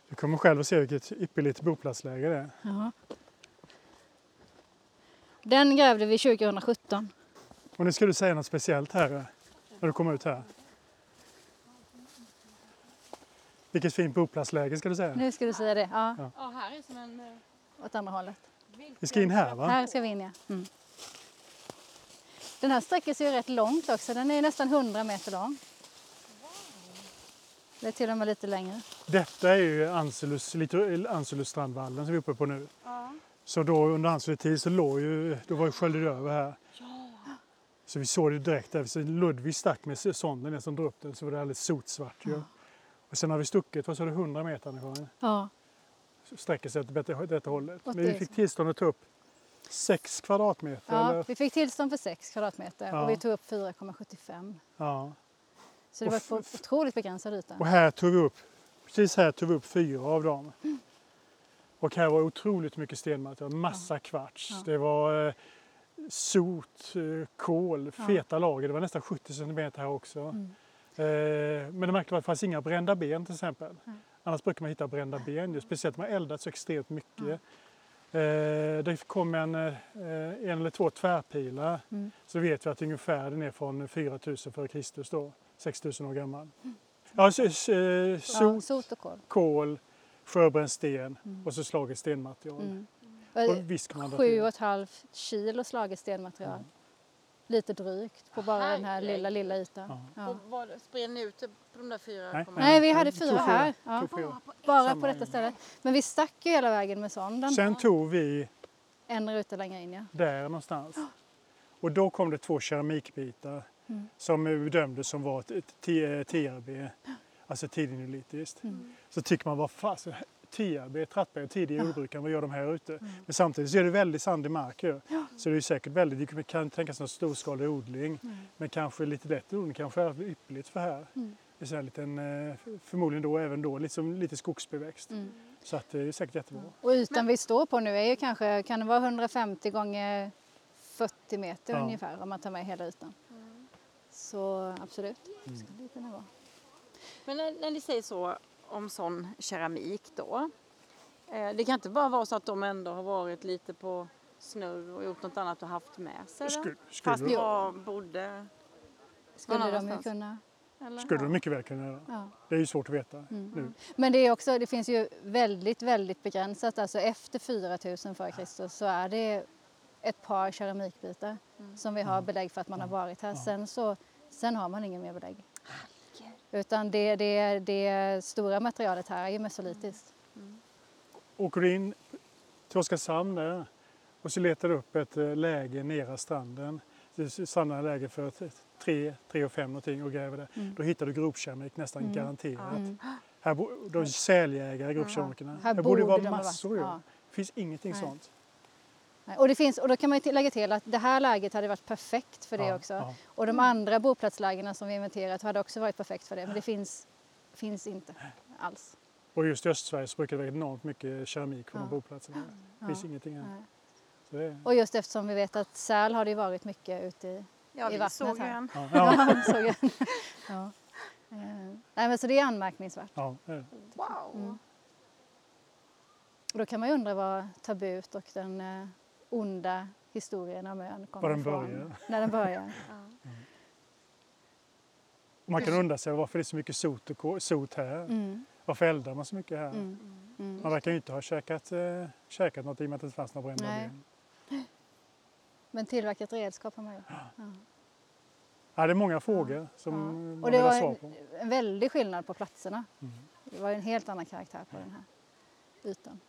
Du kommer själv att se vilket ypperligt boplatsläge det är. Ja. Den grävde vi 2017. Och nu ska du säga något speciellt här när du kommer ut här. Vilket fint boplatsläge ska du säga. Nu ska du säga det. Ja, Ja, här är som en... eh, åt andra hållet. Vi ska in här va? Här ska vi in ja. Mm. Den här sträcker sig ju rätt långt också. Den är nästan 100 meter lång. Det är till och med lite längre. Detta är ju Anselus, lite Anselusstrandvallen som vi är uppe på nu. Så då under Anselus tid så låg ju, då var ju sköljde det över här. Så vi såg det direkt där. Så Ludvig stack med sonden som drog upp den så var det alldeles sotsvart ju. Och sen har vi stuckit, vad sa du, 100 meter Anna-Karin? Ja, Sträcker sig åt detta, detta hållet. Men vi fick tillstånd att ta upp 6 kvadratmeter. ja Eller? vi fick tillstånd för 6 kvadratmeter Ja. och vi tog upp 4,75. Ja. Så det Och var på otroligt begränsad yta. Och här tog vi upp, precis här tog vi upp fyra av dem. Och här var otroligt mycket stenmaterial, massa kvarts. Ja. Det var eh, sot, eh, kol, Ja. feta lager. Det var nästan 70 centimeter här också. Mm. Eh, men det märkte att det fanns inga brända ben till exempel. Nej. Annars brukar man hitta brända ben, speciellt om man eldat så extremt mycket. Eh, det kom en, eh, en eller två tvärpilar. Mm. Så vet vi att ungefär den är från 4000 före Kristus då, 6000 år gammal. Ja, så, så, sot, sot och kol. kol, sjöbränd sten Mm. och så slaget stenmaterial. Mm. Och visst kan man Sju och ett halvt kilo slaget stenmaterial. Lite drygt på bara den här lilla, lilla ytan. Ja. Och var, spred ni ut på de där fyra? Nej, Nej, vi hade fyra här. Ja. Bara på detta stället. Men vi stack ju hela vägen med sonden. Sen tog vi En ruta längre in ja. där någonstans. Och då kom det två keramikbitar Mm. som vi bedömde som var TRB, alltså tidneolitiskt. Mm. Så tycker man, vad fasen, TRB, trattberg, tidiga jordbrukare, vad gör de här ute? Mm. Men samtidigt så är det väldigt sandig mark ju. Så det är säkert väldigt, det kan tänkas någon storskalig odling. Mm. Men kanske lite lätt odling kanske är ypperligt för här. Mm. Det är så här liten, eh, förmodligen då även då liksom lite skogsbeväxt. Mm. Så att det är säkert jättebra. Och ytan vi står på nu är ju kanske, kan det vara 150 gånger 40 meter Ja. ungefär om man tar med hela ytan. Så absolut, Mm. skulle det kunna vara. Men när, när ni säger så om sån keramik då. Eh, det kan inte bara vara så att de ändå har varit lite på snurr och gjort något annat och haft med sig det? Skulle, Fast skulle, var bodde... Skulle de ju kunna. Eller? skulle de mycket väl kunna göra. Ja. Det är ju svårt att veta Mm. nu. Men det, är också, det finns ju väldigt, väldigt begränsat. Alltså efter 4000 före Kristus så är det ett par keramikbitar som vi har belägg för att man har varit här. Sen, så, sen har man ingen mer belägg. Utan det, det, det stora materialet här är ju mesolitiskt. Åker du in till Oskarshamn där och så letar du upp ett eh, läge nära stranden. Samma läge för ett- tre, tre och fem någonting och gräver där. Mm. Då hittar du gropkeramik nästan garanterat. Mm. Här bor de är säljägare, gropkeramikerna. Här Här borde det vara massor ju. Ja. Det finns ingenting Nej. sånt. Och, det finns, och då kan man lägga till att det här läget hade varit perfekt för det Ja, också. ja. Och de andra boplatslägena som vi inventerat hade också varit perfekt för det. Men det finns, finns inte alls. Och just i Östsverige så brukar det vara enormt mycket keramik på de Ja. boplatserna. Det finns Ja. ingenting här. Nej. Så det är, Och just eftersom vi vet att säl har det varit mycket ute i, Ja, i vi vattnet såg här. en. ja, ja, såg jag. ja. Eh, Nej, men så det är anmärkningsvärt. ja, det är det. Wow. Mm. Och då kan man ju undra var tabut och den eh, onda historien om ön kommer den ifrån. börjar. När den börjar. Och man kan undra sig varför det är så mycket sot, och sot här. Mm. Varför eldar man så mycket här? Mm. Mm. Man verkar ju inte ha käkat, eh, käkat något i och med att det inte fanns några brända ben. Men tillverkat redskap har man gjort. Ja. Ja, det är många frågor som Ja. man Och vill det ha var svar en, på. en väldig skillnad på platserna. Mm. Det var en helt annan karaktär på den här ytan.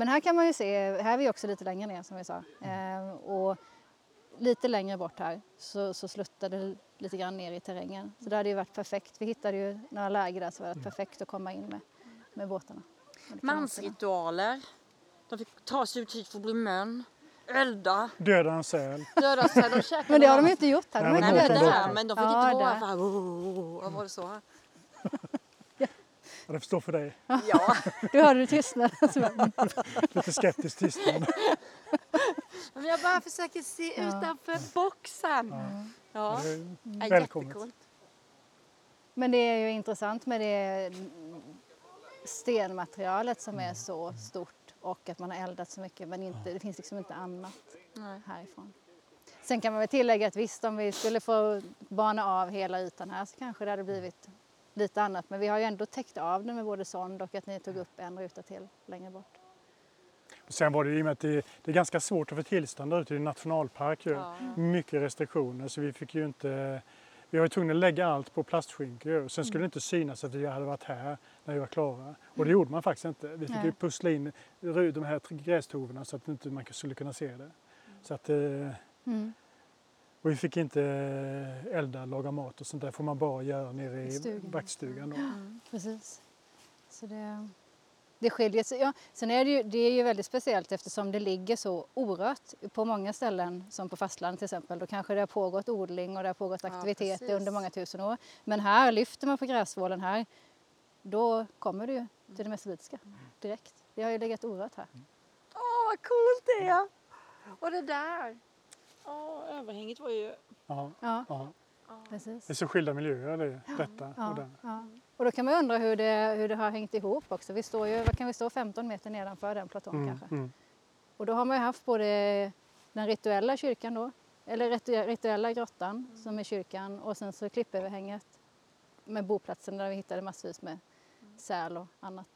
Men här kan man ju se, här är vi också lite längre ner som vi sa. Eh, och lite längre bort här så, så sluttade det lite grann ner i terrängen. Så det hade ju varit perfekt. Vi hittade ju några läger där så det var perfekt att komma in med, med båtarna. Mansritualer. De fick ta sig ut hit för att bli män. Elda. Döda en säl. Döda. De käkade Men det har de inte gjort här. De Nej, men där, men de fick Ja, inte vara här. Var det så? Ja, det förstår för dig. Ja. Du hörde det tystnad. Så bara, Lite skeptisk tystnad. Men jag bara försöker se Ja. utanför boxen. Ja. Ja, Välkommet. Men det är ju intressant med det stenmaterialet som är så stort och att man har eldat så mycket men inte, det finns liksom inte annat Nej. härifrån. Sen kan man väl tillägga att visst om vi skulle få bana av hela ytan här så kanske det hade blivit lite annat men vi har ju ändå täckt av den med både sond och att ni tog upp en ruta till längre bort. Och sen var det i och med att det, det är ganska svårt att få tillstånd ute i nationalpark. Ja. Mycket restriktioner så vi fick ju inte... Vi var tvungna att lägga allt på plastskynke. Sen skulle det inte synas att vi hade varit här när vi var klara. Och det gjorde man faktiskt inte. Vi fick ju pussla in de här grästovorna så att inte man skulle kunna se det. Så att, eh, Mm. Och vi fick inte eh, elda, laga mat och sånt där får man bara göra nere i Stugan. vaktstugan. Då. Precis. Så det, det skiljer sig. Ja, sen är det, ju, det är ju väldigt speciellt eftersom det ligger så orört på många ställen som på fastlandet till exempel. Då kanske det har pågått odling och det har pågått Ja, aktiviteter precis. under många tusen år. Men här lyfter man på gräsvålen här, då kommer du ju till det mesolitiska direkt. Det har ju legat orört här. Åh, vad coolt det är! Och det där. Åh, överhänget var ju... Ja, Ja, ja. precis. Det är så skilda miljöer det, detta och Ja, den. ja. Och då kan man undra hur det, hur det har hängt ihop också. Vi står ju, vad kan vi stå, 15 meter nedanför den platån Mm, kanske. mm. Och då har man ju haft både den rituella kyrkan då, eller ritu- rituella grottan som är kyrkan och sen så klippöverhänget med boplatsen där vi hittade massvis med säl och annat.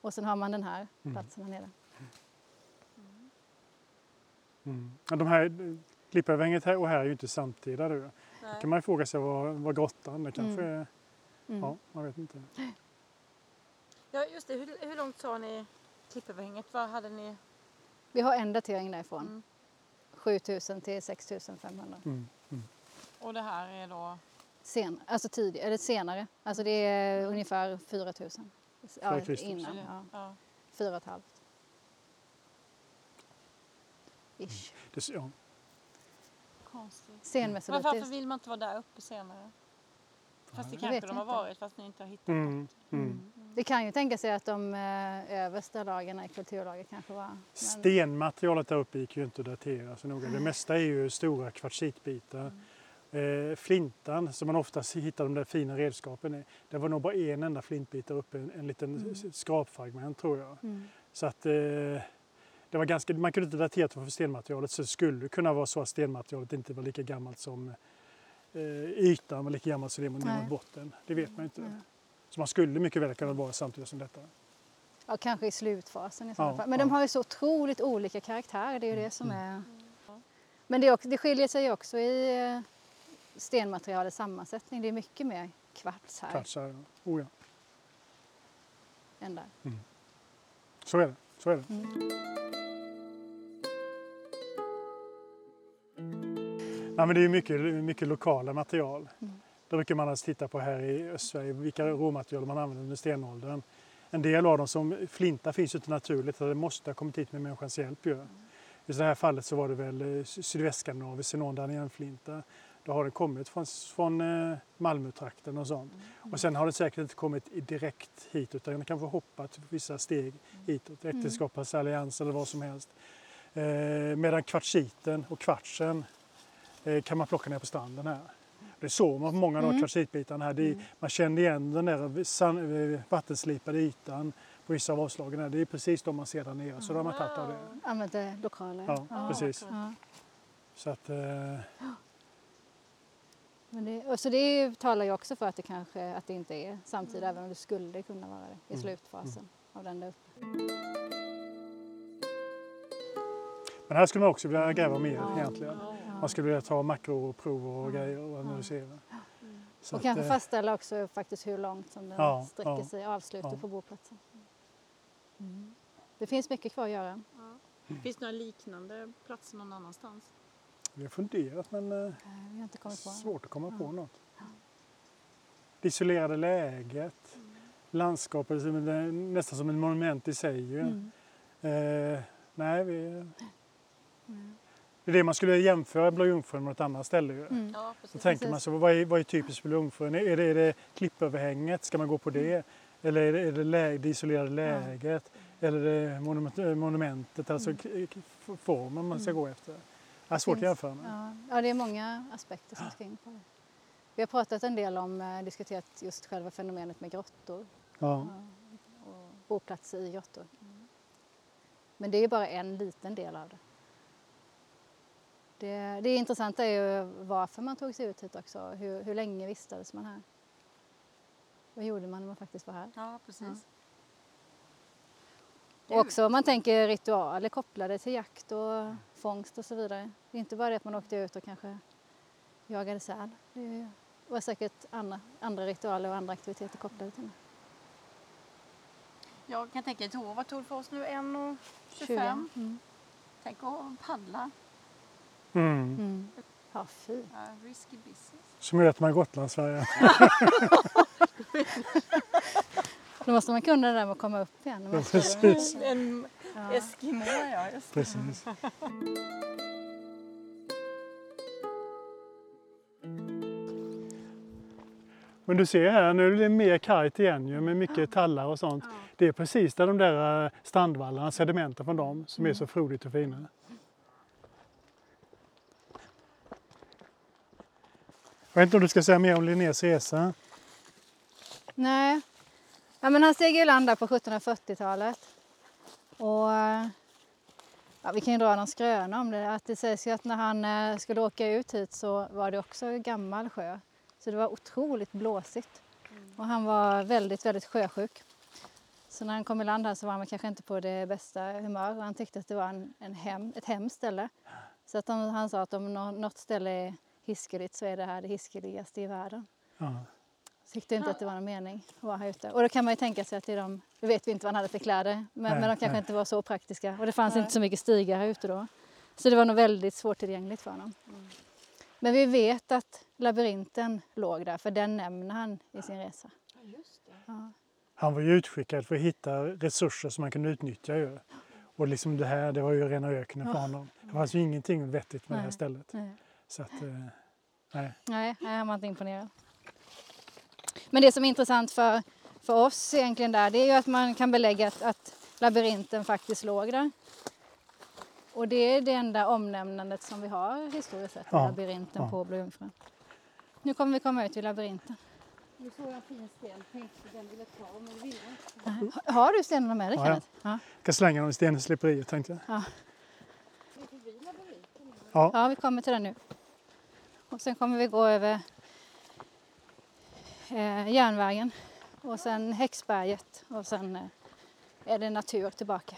Och sen har man den här Mm. platsen här nere. Mm. Ja, de här klippöverhänget här och här är ju inte samtida. Nej. kan man ju fråga sig vad, vad grottan, det kanske Mm. är, Mm. ja, man vet inte. Ja, just det. Hur, hur långt sa ni klippöverhänget? Vad hade ni? Vi har en datering därifrån, Mm. 7000 till 6500. Mm. Mm. Och det här är då? Sen, alltså tid, eller senare, alltså det är ungefär 4000. Ja, innan, ja. Ja. Fyra och ett halvt. Ish. Det, ja. Konstigt. Men Senmesolitiskt. varför vill man inte vara där uppe senare? Fast det kanske de har inte. varit fast ni inte har hittat Mm. något. Mm. Det kan ju tänka sig att de eh, översta lagarna i kulturlaget kanske var... Men, Stenmaterialet där uppe gick ju inte att datera så noga. Det mesta är ju stora kvartsitbitar. Eh, flintan som man oftast hittar de där fina redskapen i. Det var nog bara en enda flintbit där uppe, en, en liten Mm. skrapfragment tror jag. mm. Så att eh, det var ganska, man kunde inte datera det för stenmaterialet så det skulle kunna vara så att stenmaterialet inte var lika gammalt som eh, ytan var lika gammalt som det mot botten. Det vet man inte. Nej. Så man skulle mycket väl kunna vara samtidigt som detta. Ja, kanske i slutfasen i sådana Ja, fall. Men ja. de har ju så otroligt olika karaktär, det är ju det som Mm. är... Men det, är också, det skiljer sig också i, eh, stenmaterialets sammansättning. Det är mycket mer kvarts här Kvartsar, ja. Oh, ja. än där. Så är det. Så är det. Nej, men det är mycket, mycket lokala material. Det brukar man alltså titta på här i Östsverige, vilka råmaterial man använder under stenåldern. En del av dem som flinta finns ju inte naturligt, det måste ha kommit hit med människans hjälp. Ju. I det här fallet så var det väl eh, sydvästskandinavisk xenondanienflinta. Då har det kommit från, från eh, Malmötrakten och sånt. Och sen har det säkert inte kommit direkt hit utan det kanske hoppat vissa steg hitåt, äktenskapets allians eller vad som helst. Eh, medan kvartsiten och kvartsen kan man plocka ner på stranden här. Det såg man på många av de kvartsitbitarna här. Det, är- Man kände igen den där eh, vattenslipade ytan på vissa av avslagen. Här. Det är precis de man ser där nere, så då har man tagit av det. Använt det lokala. Ja, precis. Ja. Så att, eh, Men det, och så det talar ju också för att det kanske att det inte är samtida, även om det skulle kunna vara det i slutfasen av den där uppe. men här skulle man också vilja gräva mer Ja. egentligen. Man skulle vilja ta makroprov och grejer och analysera. Så Och att, kanske eh, fastställa också faktiskt hur långt som den Ja, sträcker ja, sig, avslutet ja. på boplatsen. Mm. Det finns mycket kvar att göra. Finns det några liknande platser någon annanstans? Vi har funderat men eh, Eh, Vi har inte kommit på. svårt att komma på något. Det isolerade läget, landskapet som är nästan som ett monument i sig. Mm. Eh, nej, vi... Det är det man skulle jämföra Blå Jungfrun med något annat ställe. Ju. Mm. Ja, Då precis. tänker man så, vad är, vad är typiskt för Blå Jungfrun? Är det, är det klippöverhänget? Ska man gå på det? Eller är det, är det, lä, det isolerade läget? Eller är det monument, monumentet, alltså k- k- formen man ska gå efter? Det är svårt att jämföra med. Ja, ja, det är många aspekter som ska in på det. Vi har pratat en del om, eh, diskuterat just själva fenomenet med grottor Ja. och boplatser i grottor. Men det är bara en liten del av det. Det, det intressanta är ju varför man tog sig ut hit också. Hur, hur länge vistades man här? Vad gjorde man när man faktiskt var här? Ja, precis. Och också om man tänker ritualer kopplade till jakt och fångst och så vidare. Det är inte bara det att man åkte ut och kanske jagade säl. Det var säkert andra, andra ritualer och andra aktiviteter kopplade till det. Jag kan tänka, år, vad tog det för oss nu? 1,25? 20. Mm. Tänk att paddla. Mm. Mm. Ja, fy. Ja, risky business. Så möter man Gotlandssverige. Då måste man kunna det där med att komma upp igen. Ja, precis. En Ja. Eskimo, ja. Precis. Men du ser här, nu är det mer kargt igen ju, med mycket tallar och sånt. Det är precis där de där eh, strandvallarna, sedimenten från dem, som är så frodigt och fina. Jag vet inte om du ska säga mer om Linnés resa? Nej. Ja, men han steg i land där på 1740-talet. Och eh, ja, vi kan ju dra någon skröna om det. Att det sägs ju att när han eh, skulle åka ut hit så var det också en gammal sjö. Så det var otroligt blåsigt. Och han var väldigt, väldigt sjösjuk. Så när han kom i land här så var han kanske inte på det bästa humör och han tyckte att det var en, en hem, ett hemskt ställe. Så att han, han sa att om nå- något ställe är hiskeligt så är det här det hiskeligaste i världen. Ja. Tyckte inte att det var någon mening att vara här ute. Och då kan man ju tänka sig att det är de, nu vet vi inte vad han hade för kläder, men, Nej, men de kanske nej. inte var så praktiska. Och det fanns inte så mycket stigar här ute då. Så det var nog väldigt svårtillgängligt för honom. Men vi vet att labyrinten låg där, för den nämner han i sin resa. Ja. Han var ju utskickad för att hitta resurser som man kunde utnyttja. Ju. Och liksom det här, det var ju rena öknen för honom. Det fanns ju ingenting vettigt med det här Nej. stället. Nej. Så att, eh, nej. Nej, nej, han var inte imponerad. Men det som är intressant för, för oss egentligen där, det är ju att man kan belägga att, att labyrinten faktiskt låg där. Och det är det enda omnämnandet som vi har historiskt sett, Ja, labyrinten ja. på Blå Jungfrun. Nu kommer vi komma ut vid labyrinten. Nu såg jag en fin sten, tänkte den ville ta, men ville inte. Ha- Har du stenarna med dig Ja, ja. Kenneth? Ja. Jag ska slänga dem i stensliperiet tänkte jag. Ja. ja, vi kommer till den nu. Och sen kommer vi gå över eh, järnvägen och sen Häxberget och sen eh, är det natur tillbaka.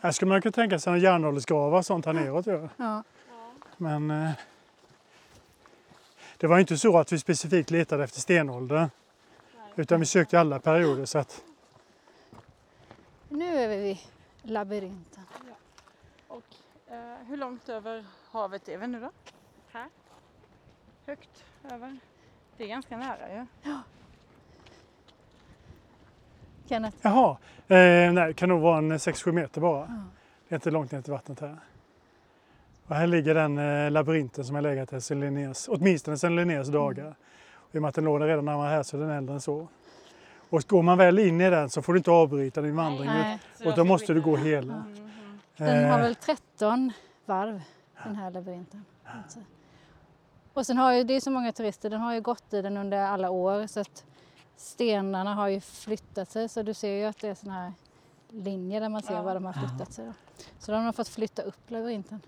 Här skulle man kunna tänka sig en järnåldersgravar och sånt här neråt. Ja. Men eh, Det var inte så att vi specifikt letade efter stenåldern. Utan vi sökte alla perioder så att Nu är vi vid labyrinten. Och eh, hur långt över havet är vi nu då? Här? Högt över? Det är ganska nära ju. Kenneth, Jaha, eh, nej, det kan nog vara en 6-7 meter bara. Det är inte långt ner till vattnet här. Och här ligger den eh, labyrinten som har legat här sedan Linnés, åtminstone sedan Linnés dagar. Och I och med att den låg där redan när var här så är den äldre än så. Och går man väl in i den så får du inte avbryta din vandring. Nej. Och då måste du gå hela. den har Eh, väl 13 varv den här labyrinten. Och sen har ju, det är så många turister, den har ju gått i den under alla år så att stenarna har ju flyttat sig så du ser ju att det är såna här linjer där man ser var de har flyttat sig. Då. Så de har fått flytta upp labyrinten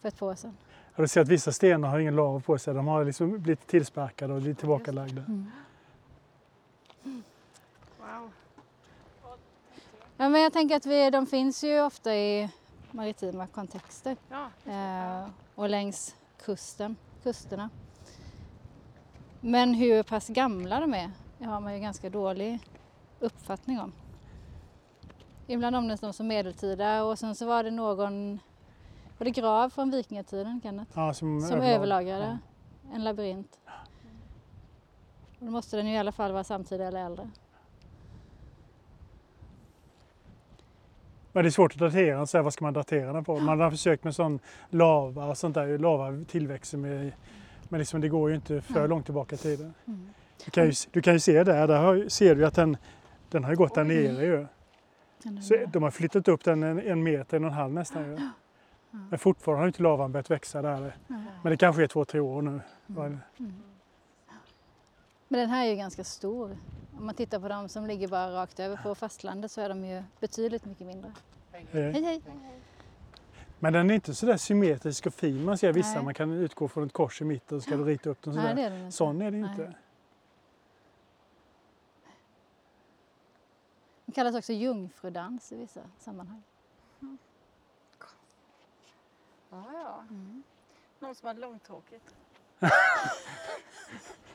för ett par år sedan. och du ser att vissa stenar har ingen lava på sig. De har liksom blivit tillsparkade och blivit tillbakalagda. Wow. Ja, men jag tänker att vi, de finns ju ofta i maritima kontexter Ja. eh, och längs kusten, kusterna. Men hur pass gamla de är det har man ju ganska dålig uppfattning om. Ibland omnämns de som medeltida och sen så var det någon, var det grav från vikingatiden Kenneth? Ja, som Som överlag. överlagrade en labyrint. Och då måste den ju i alla fall vara samtida eller äldre. Men det är svårt att datera den, så här, vad ska man datera den på? Man har försökt med sån lava och sånt där. Lava tillväxer med, men liksom det går ju inte för långt tillbaka i tiden. Mm. Du kan ju, du kan ju se där, där har, ser du att den, den har gått där nere ju. Så de har flyttat upp den en, en meter, en och en halv nästan ju. Men fortfarande har inte lavan börjat växa där. Men det kanske är två, tre år nu. Mm. Men den här är ju ganska stor. Om man tittar på de som ligger bara rakt över på fastlandet så är de ju betydligt mycket mindre. Eh, Hej hej! Men den är inte så där symmetrisk och fin. Man ser vissa, Nej. man kan utgå från ett kors i mitten och ska du rita upp den Nej, det sådär. är den inte. Sån är det Nej. Den kallas också jungfrudans i vissa sammanhang. Ja, ja. Någon som hade långtråkigt.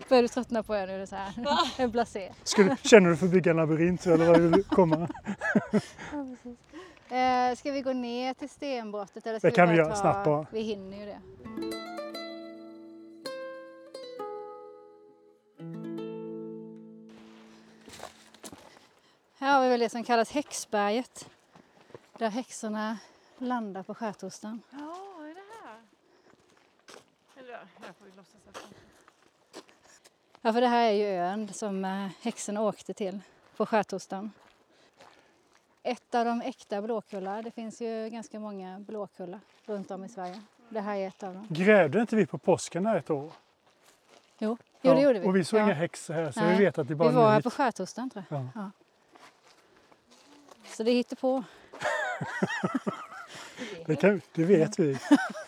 Börjar du tröttna på det nu? Så här. En blasé. Skulle, känner du för att bygga en labyrint eller vad vill du komma? Eh, ska vi gå ner till stenbrottet? Eller ska Det kan vi göra ta... snabbt bara. Vi hinner ju det. Här har vi väl det som kallas Häxberget. Där häxorna landar på skärtorsdagen. Ja, är det här? Eller ja, jag får ju låtsas att Ja, för det här är ju ön som eh, häxorna åkte till på skärtorsdagen. Ett av de äkta Blåkulla. Det finns ju ganska många Blåkulla runt om i Sverige. Det här är ett av dem. Grävde inte vi på påsken här ett år? Jo, jo det gjorde vi. Och vi såg ja. inga häxor här så Nej, vi vet att det bara Vi var här nytt. på skärtorsdagen tror jag. Ja. Ja. Så det hittar på. Det, kan, det vet vi.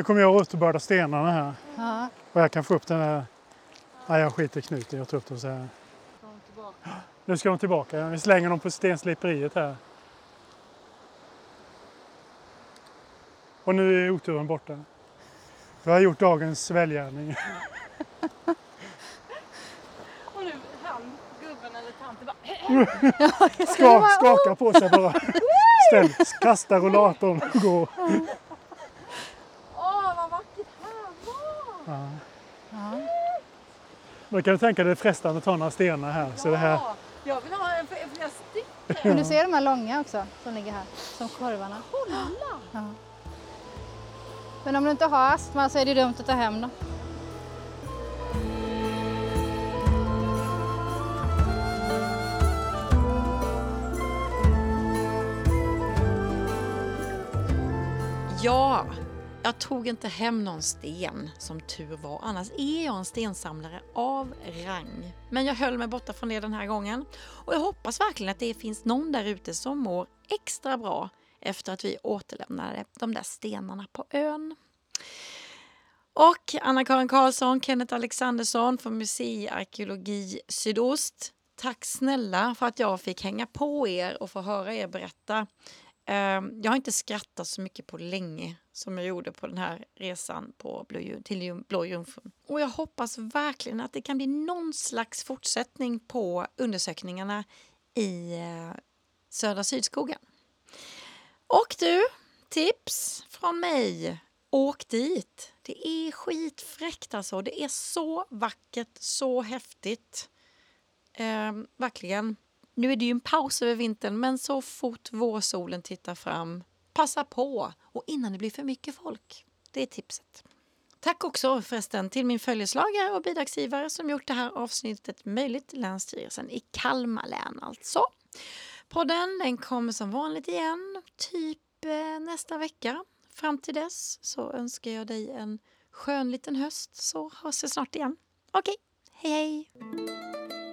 Nu kommer jag ut och börda stenarna här. Ja. Och jag kan få upp den här... Nej, jag skiter knuten. Jag tar upp dem så här. Nu ska de tillbaka. Vi slänger dem på stensliperiet här. Och nu är oturen borta. Vi har gjort dagens välgärning. Och nu han, gubben eller tanten bara Ska, skakar på sig bara. Ställ, kasta rullatorn och gå. Åh, vad vackert här var! Ja. Då kan du tänka dig det är frestande att ta några stenar här. Så det här Ja, jag vill ha en fler fler stycken. Men du ser de här långa också som ligger här. Som korvarna. Ja. Men om du inte har astma så är det dumt att ta hem dem. Ja, jag tog inte hem någon sten som tur var. Annars är jag en stensamlare av rang. Men jag höll mig borta från det den här gången. Och jag hoppas verkligen att det finns någon där ute som mår extra bra efter att vi återlämnade de där stenarna på ön. Och Anna-Karin Karlsson, Kenneth Alexandersson från Museiarkeologi Sydost. tack snälla för att jag fick hänga på er och få höra er berätta. Ehm, jag har inte skrattat så mycket på länge som jag gjorde på den här resan på Blå, till Blå Jungfrun. Och jag hoppas verkligen att det kan bli någon slags fortsättning på undersökningarna i eh, södra Sydskogen. Och du, tips från mig. Åk dit. Det är skitfräckt alltså. Det är så vackert, så häftigt. Eh, verkligen. Nu är det ju en paus över vintern, men så fort vårsolen tittar fram, passa på. Och innan det blir för mycket folk. Det är tipset. Tack också förresten till min följeslagare och bidragsgivare som gjort det här avsnittet möjligt, Länsstyrelsen i Kalmar län alltså. Podden den kommer som vanligt igen, typ eh, nästa vecka. Fram till dess så önskar jag dig en skön liten höst så hörs vi snart igen. Okej, hej hej!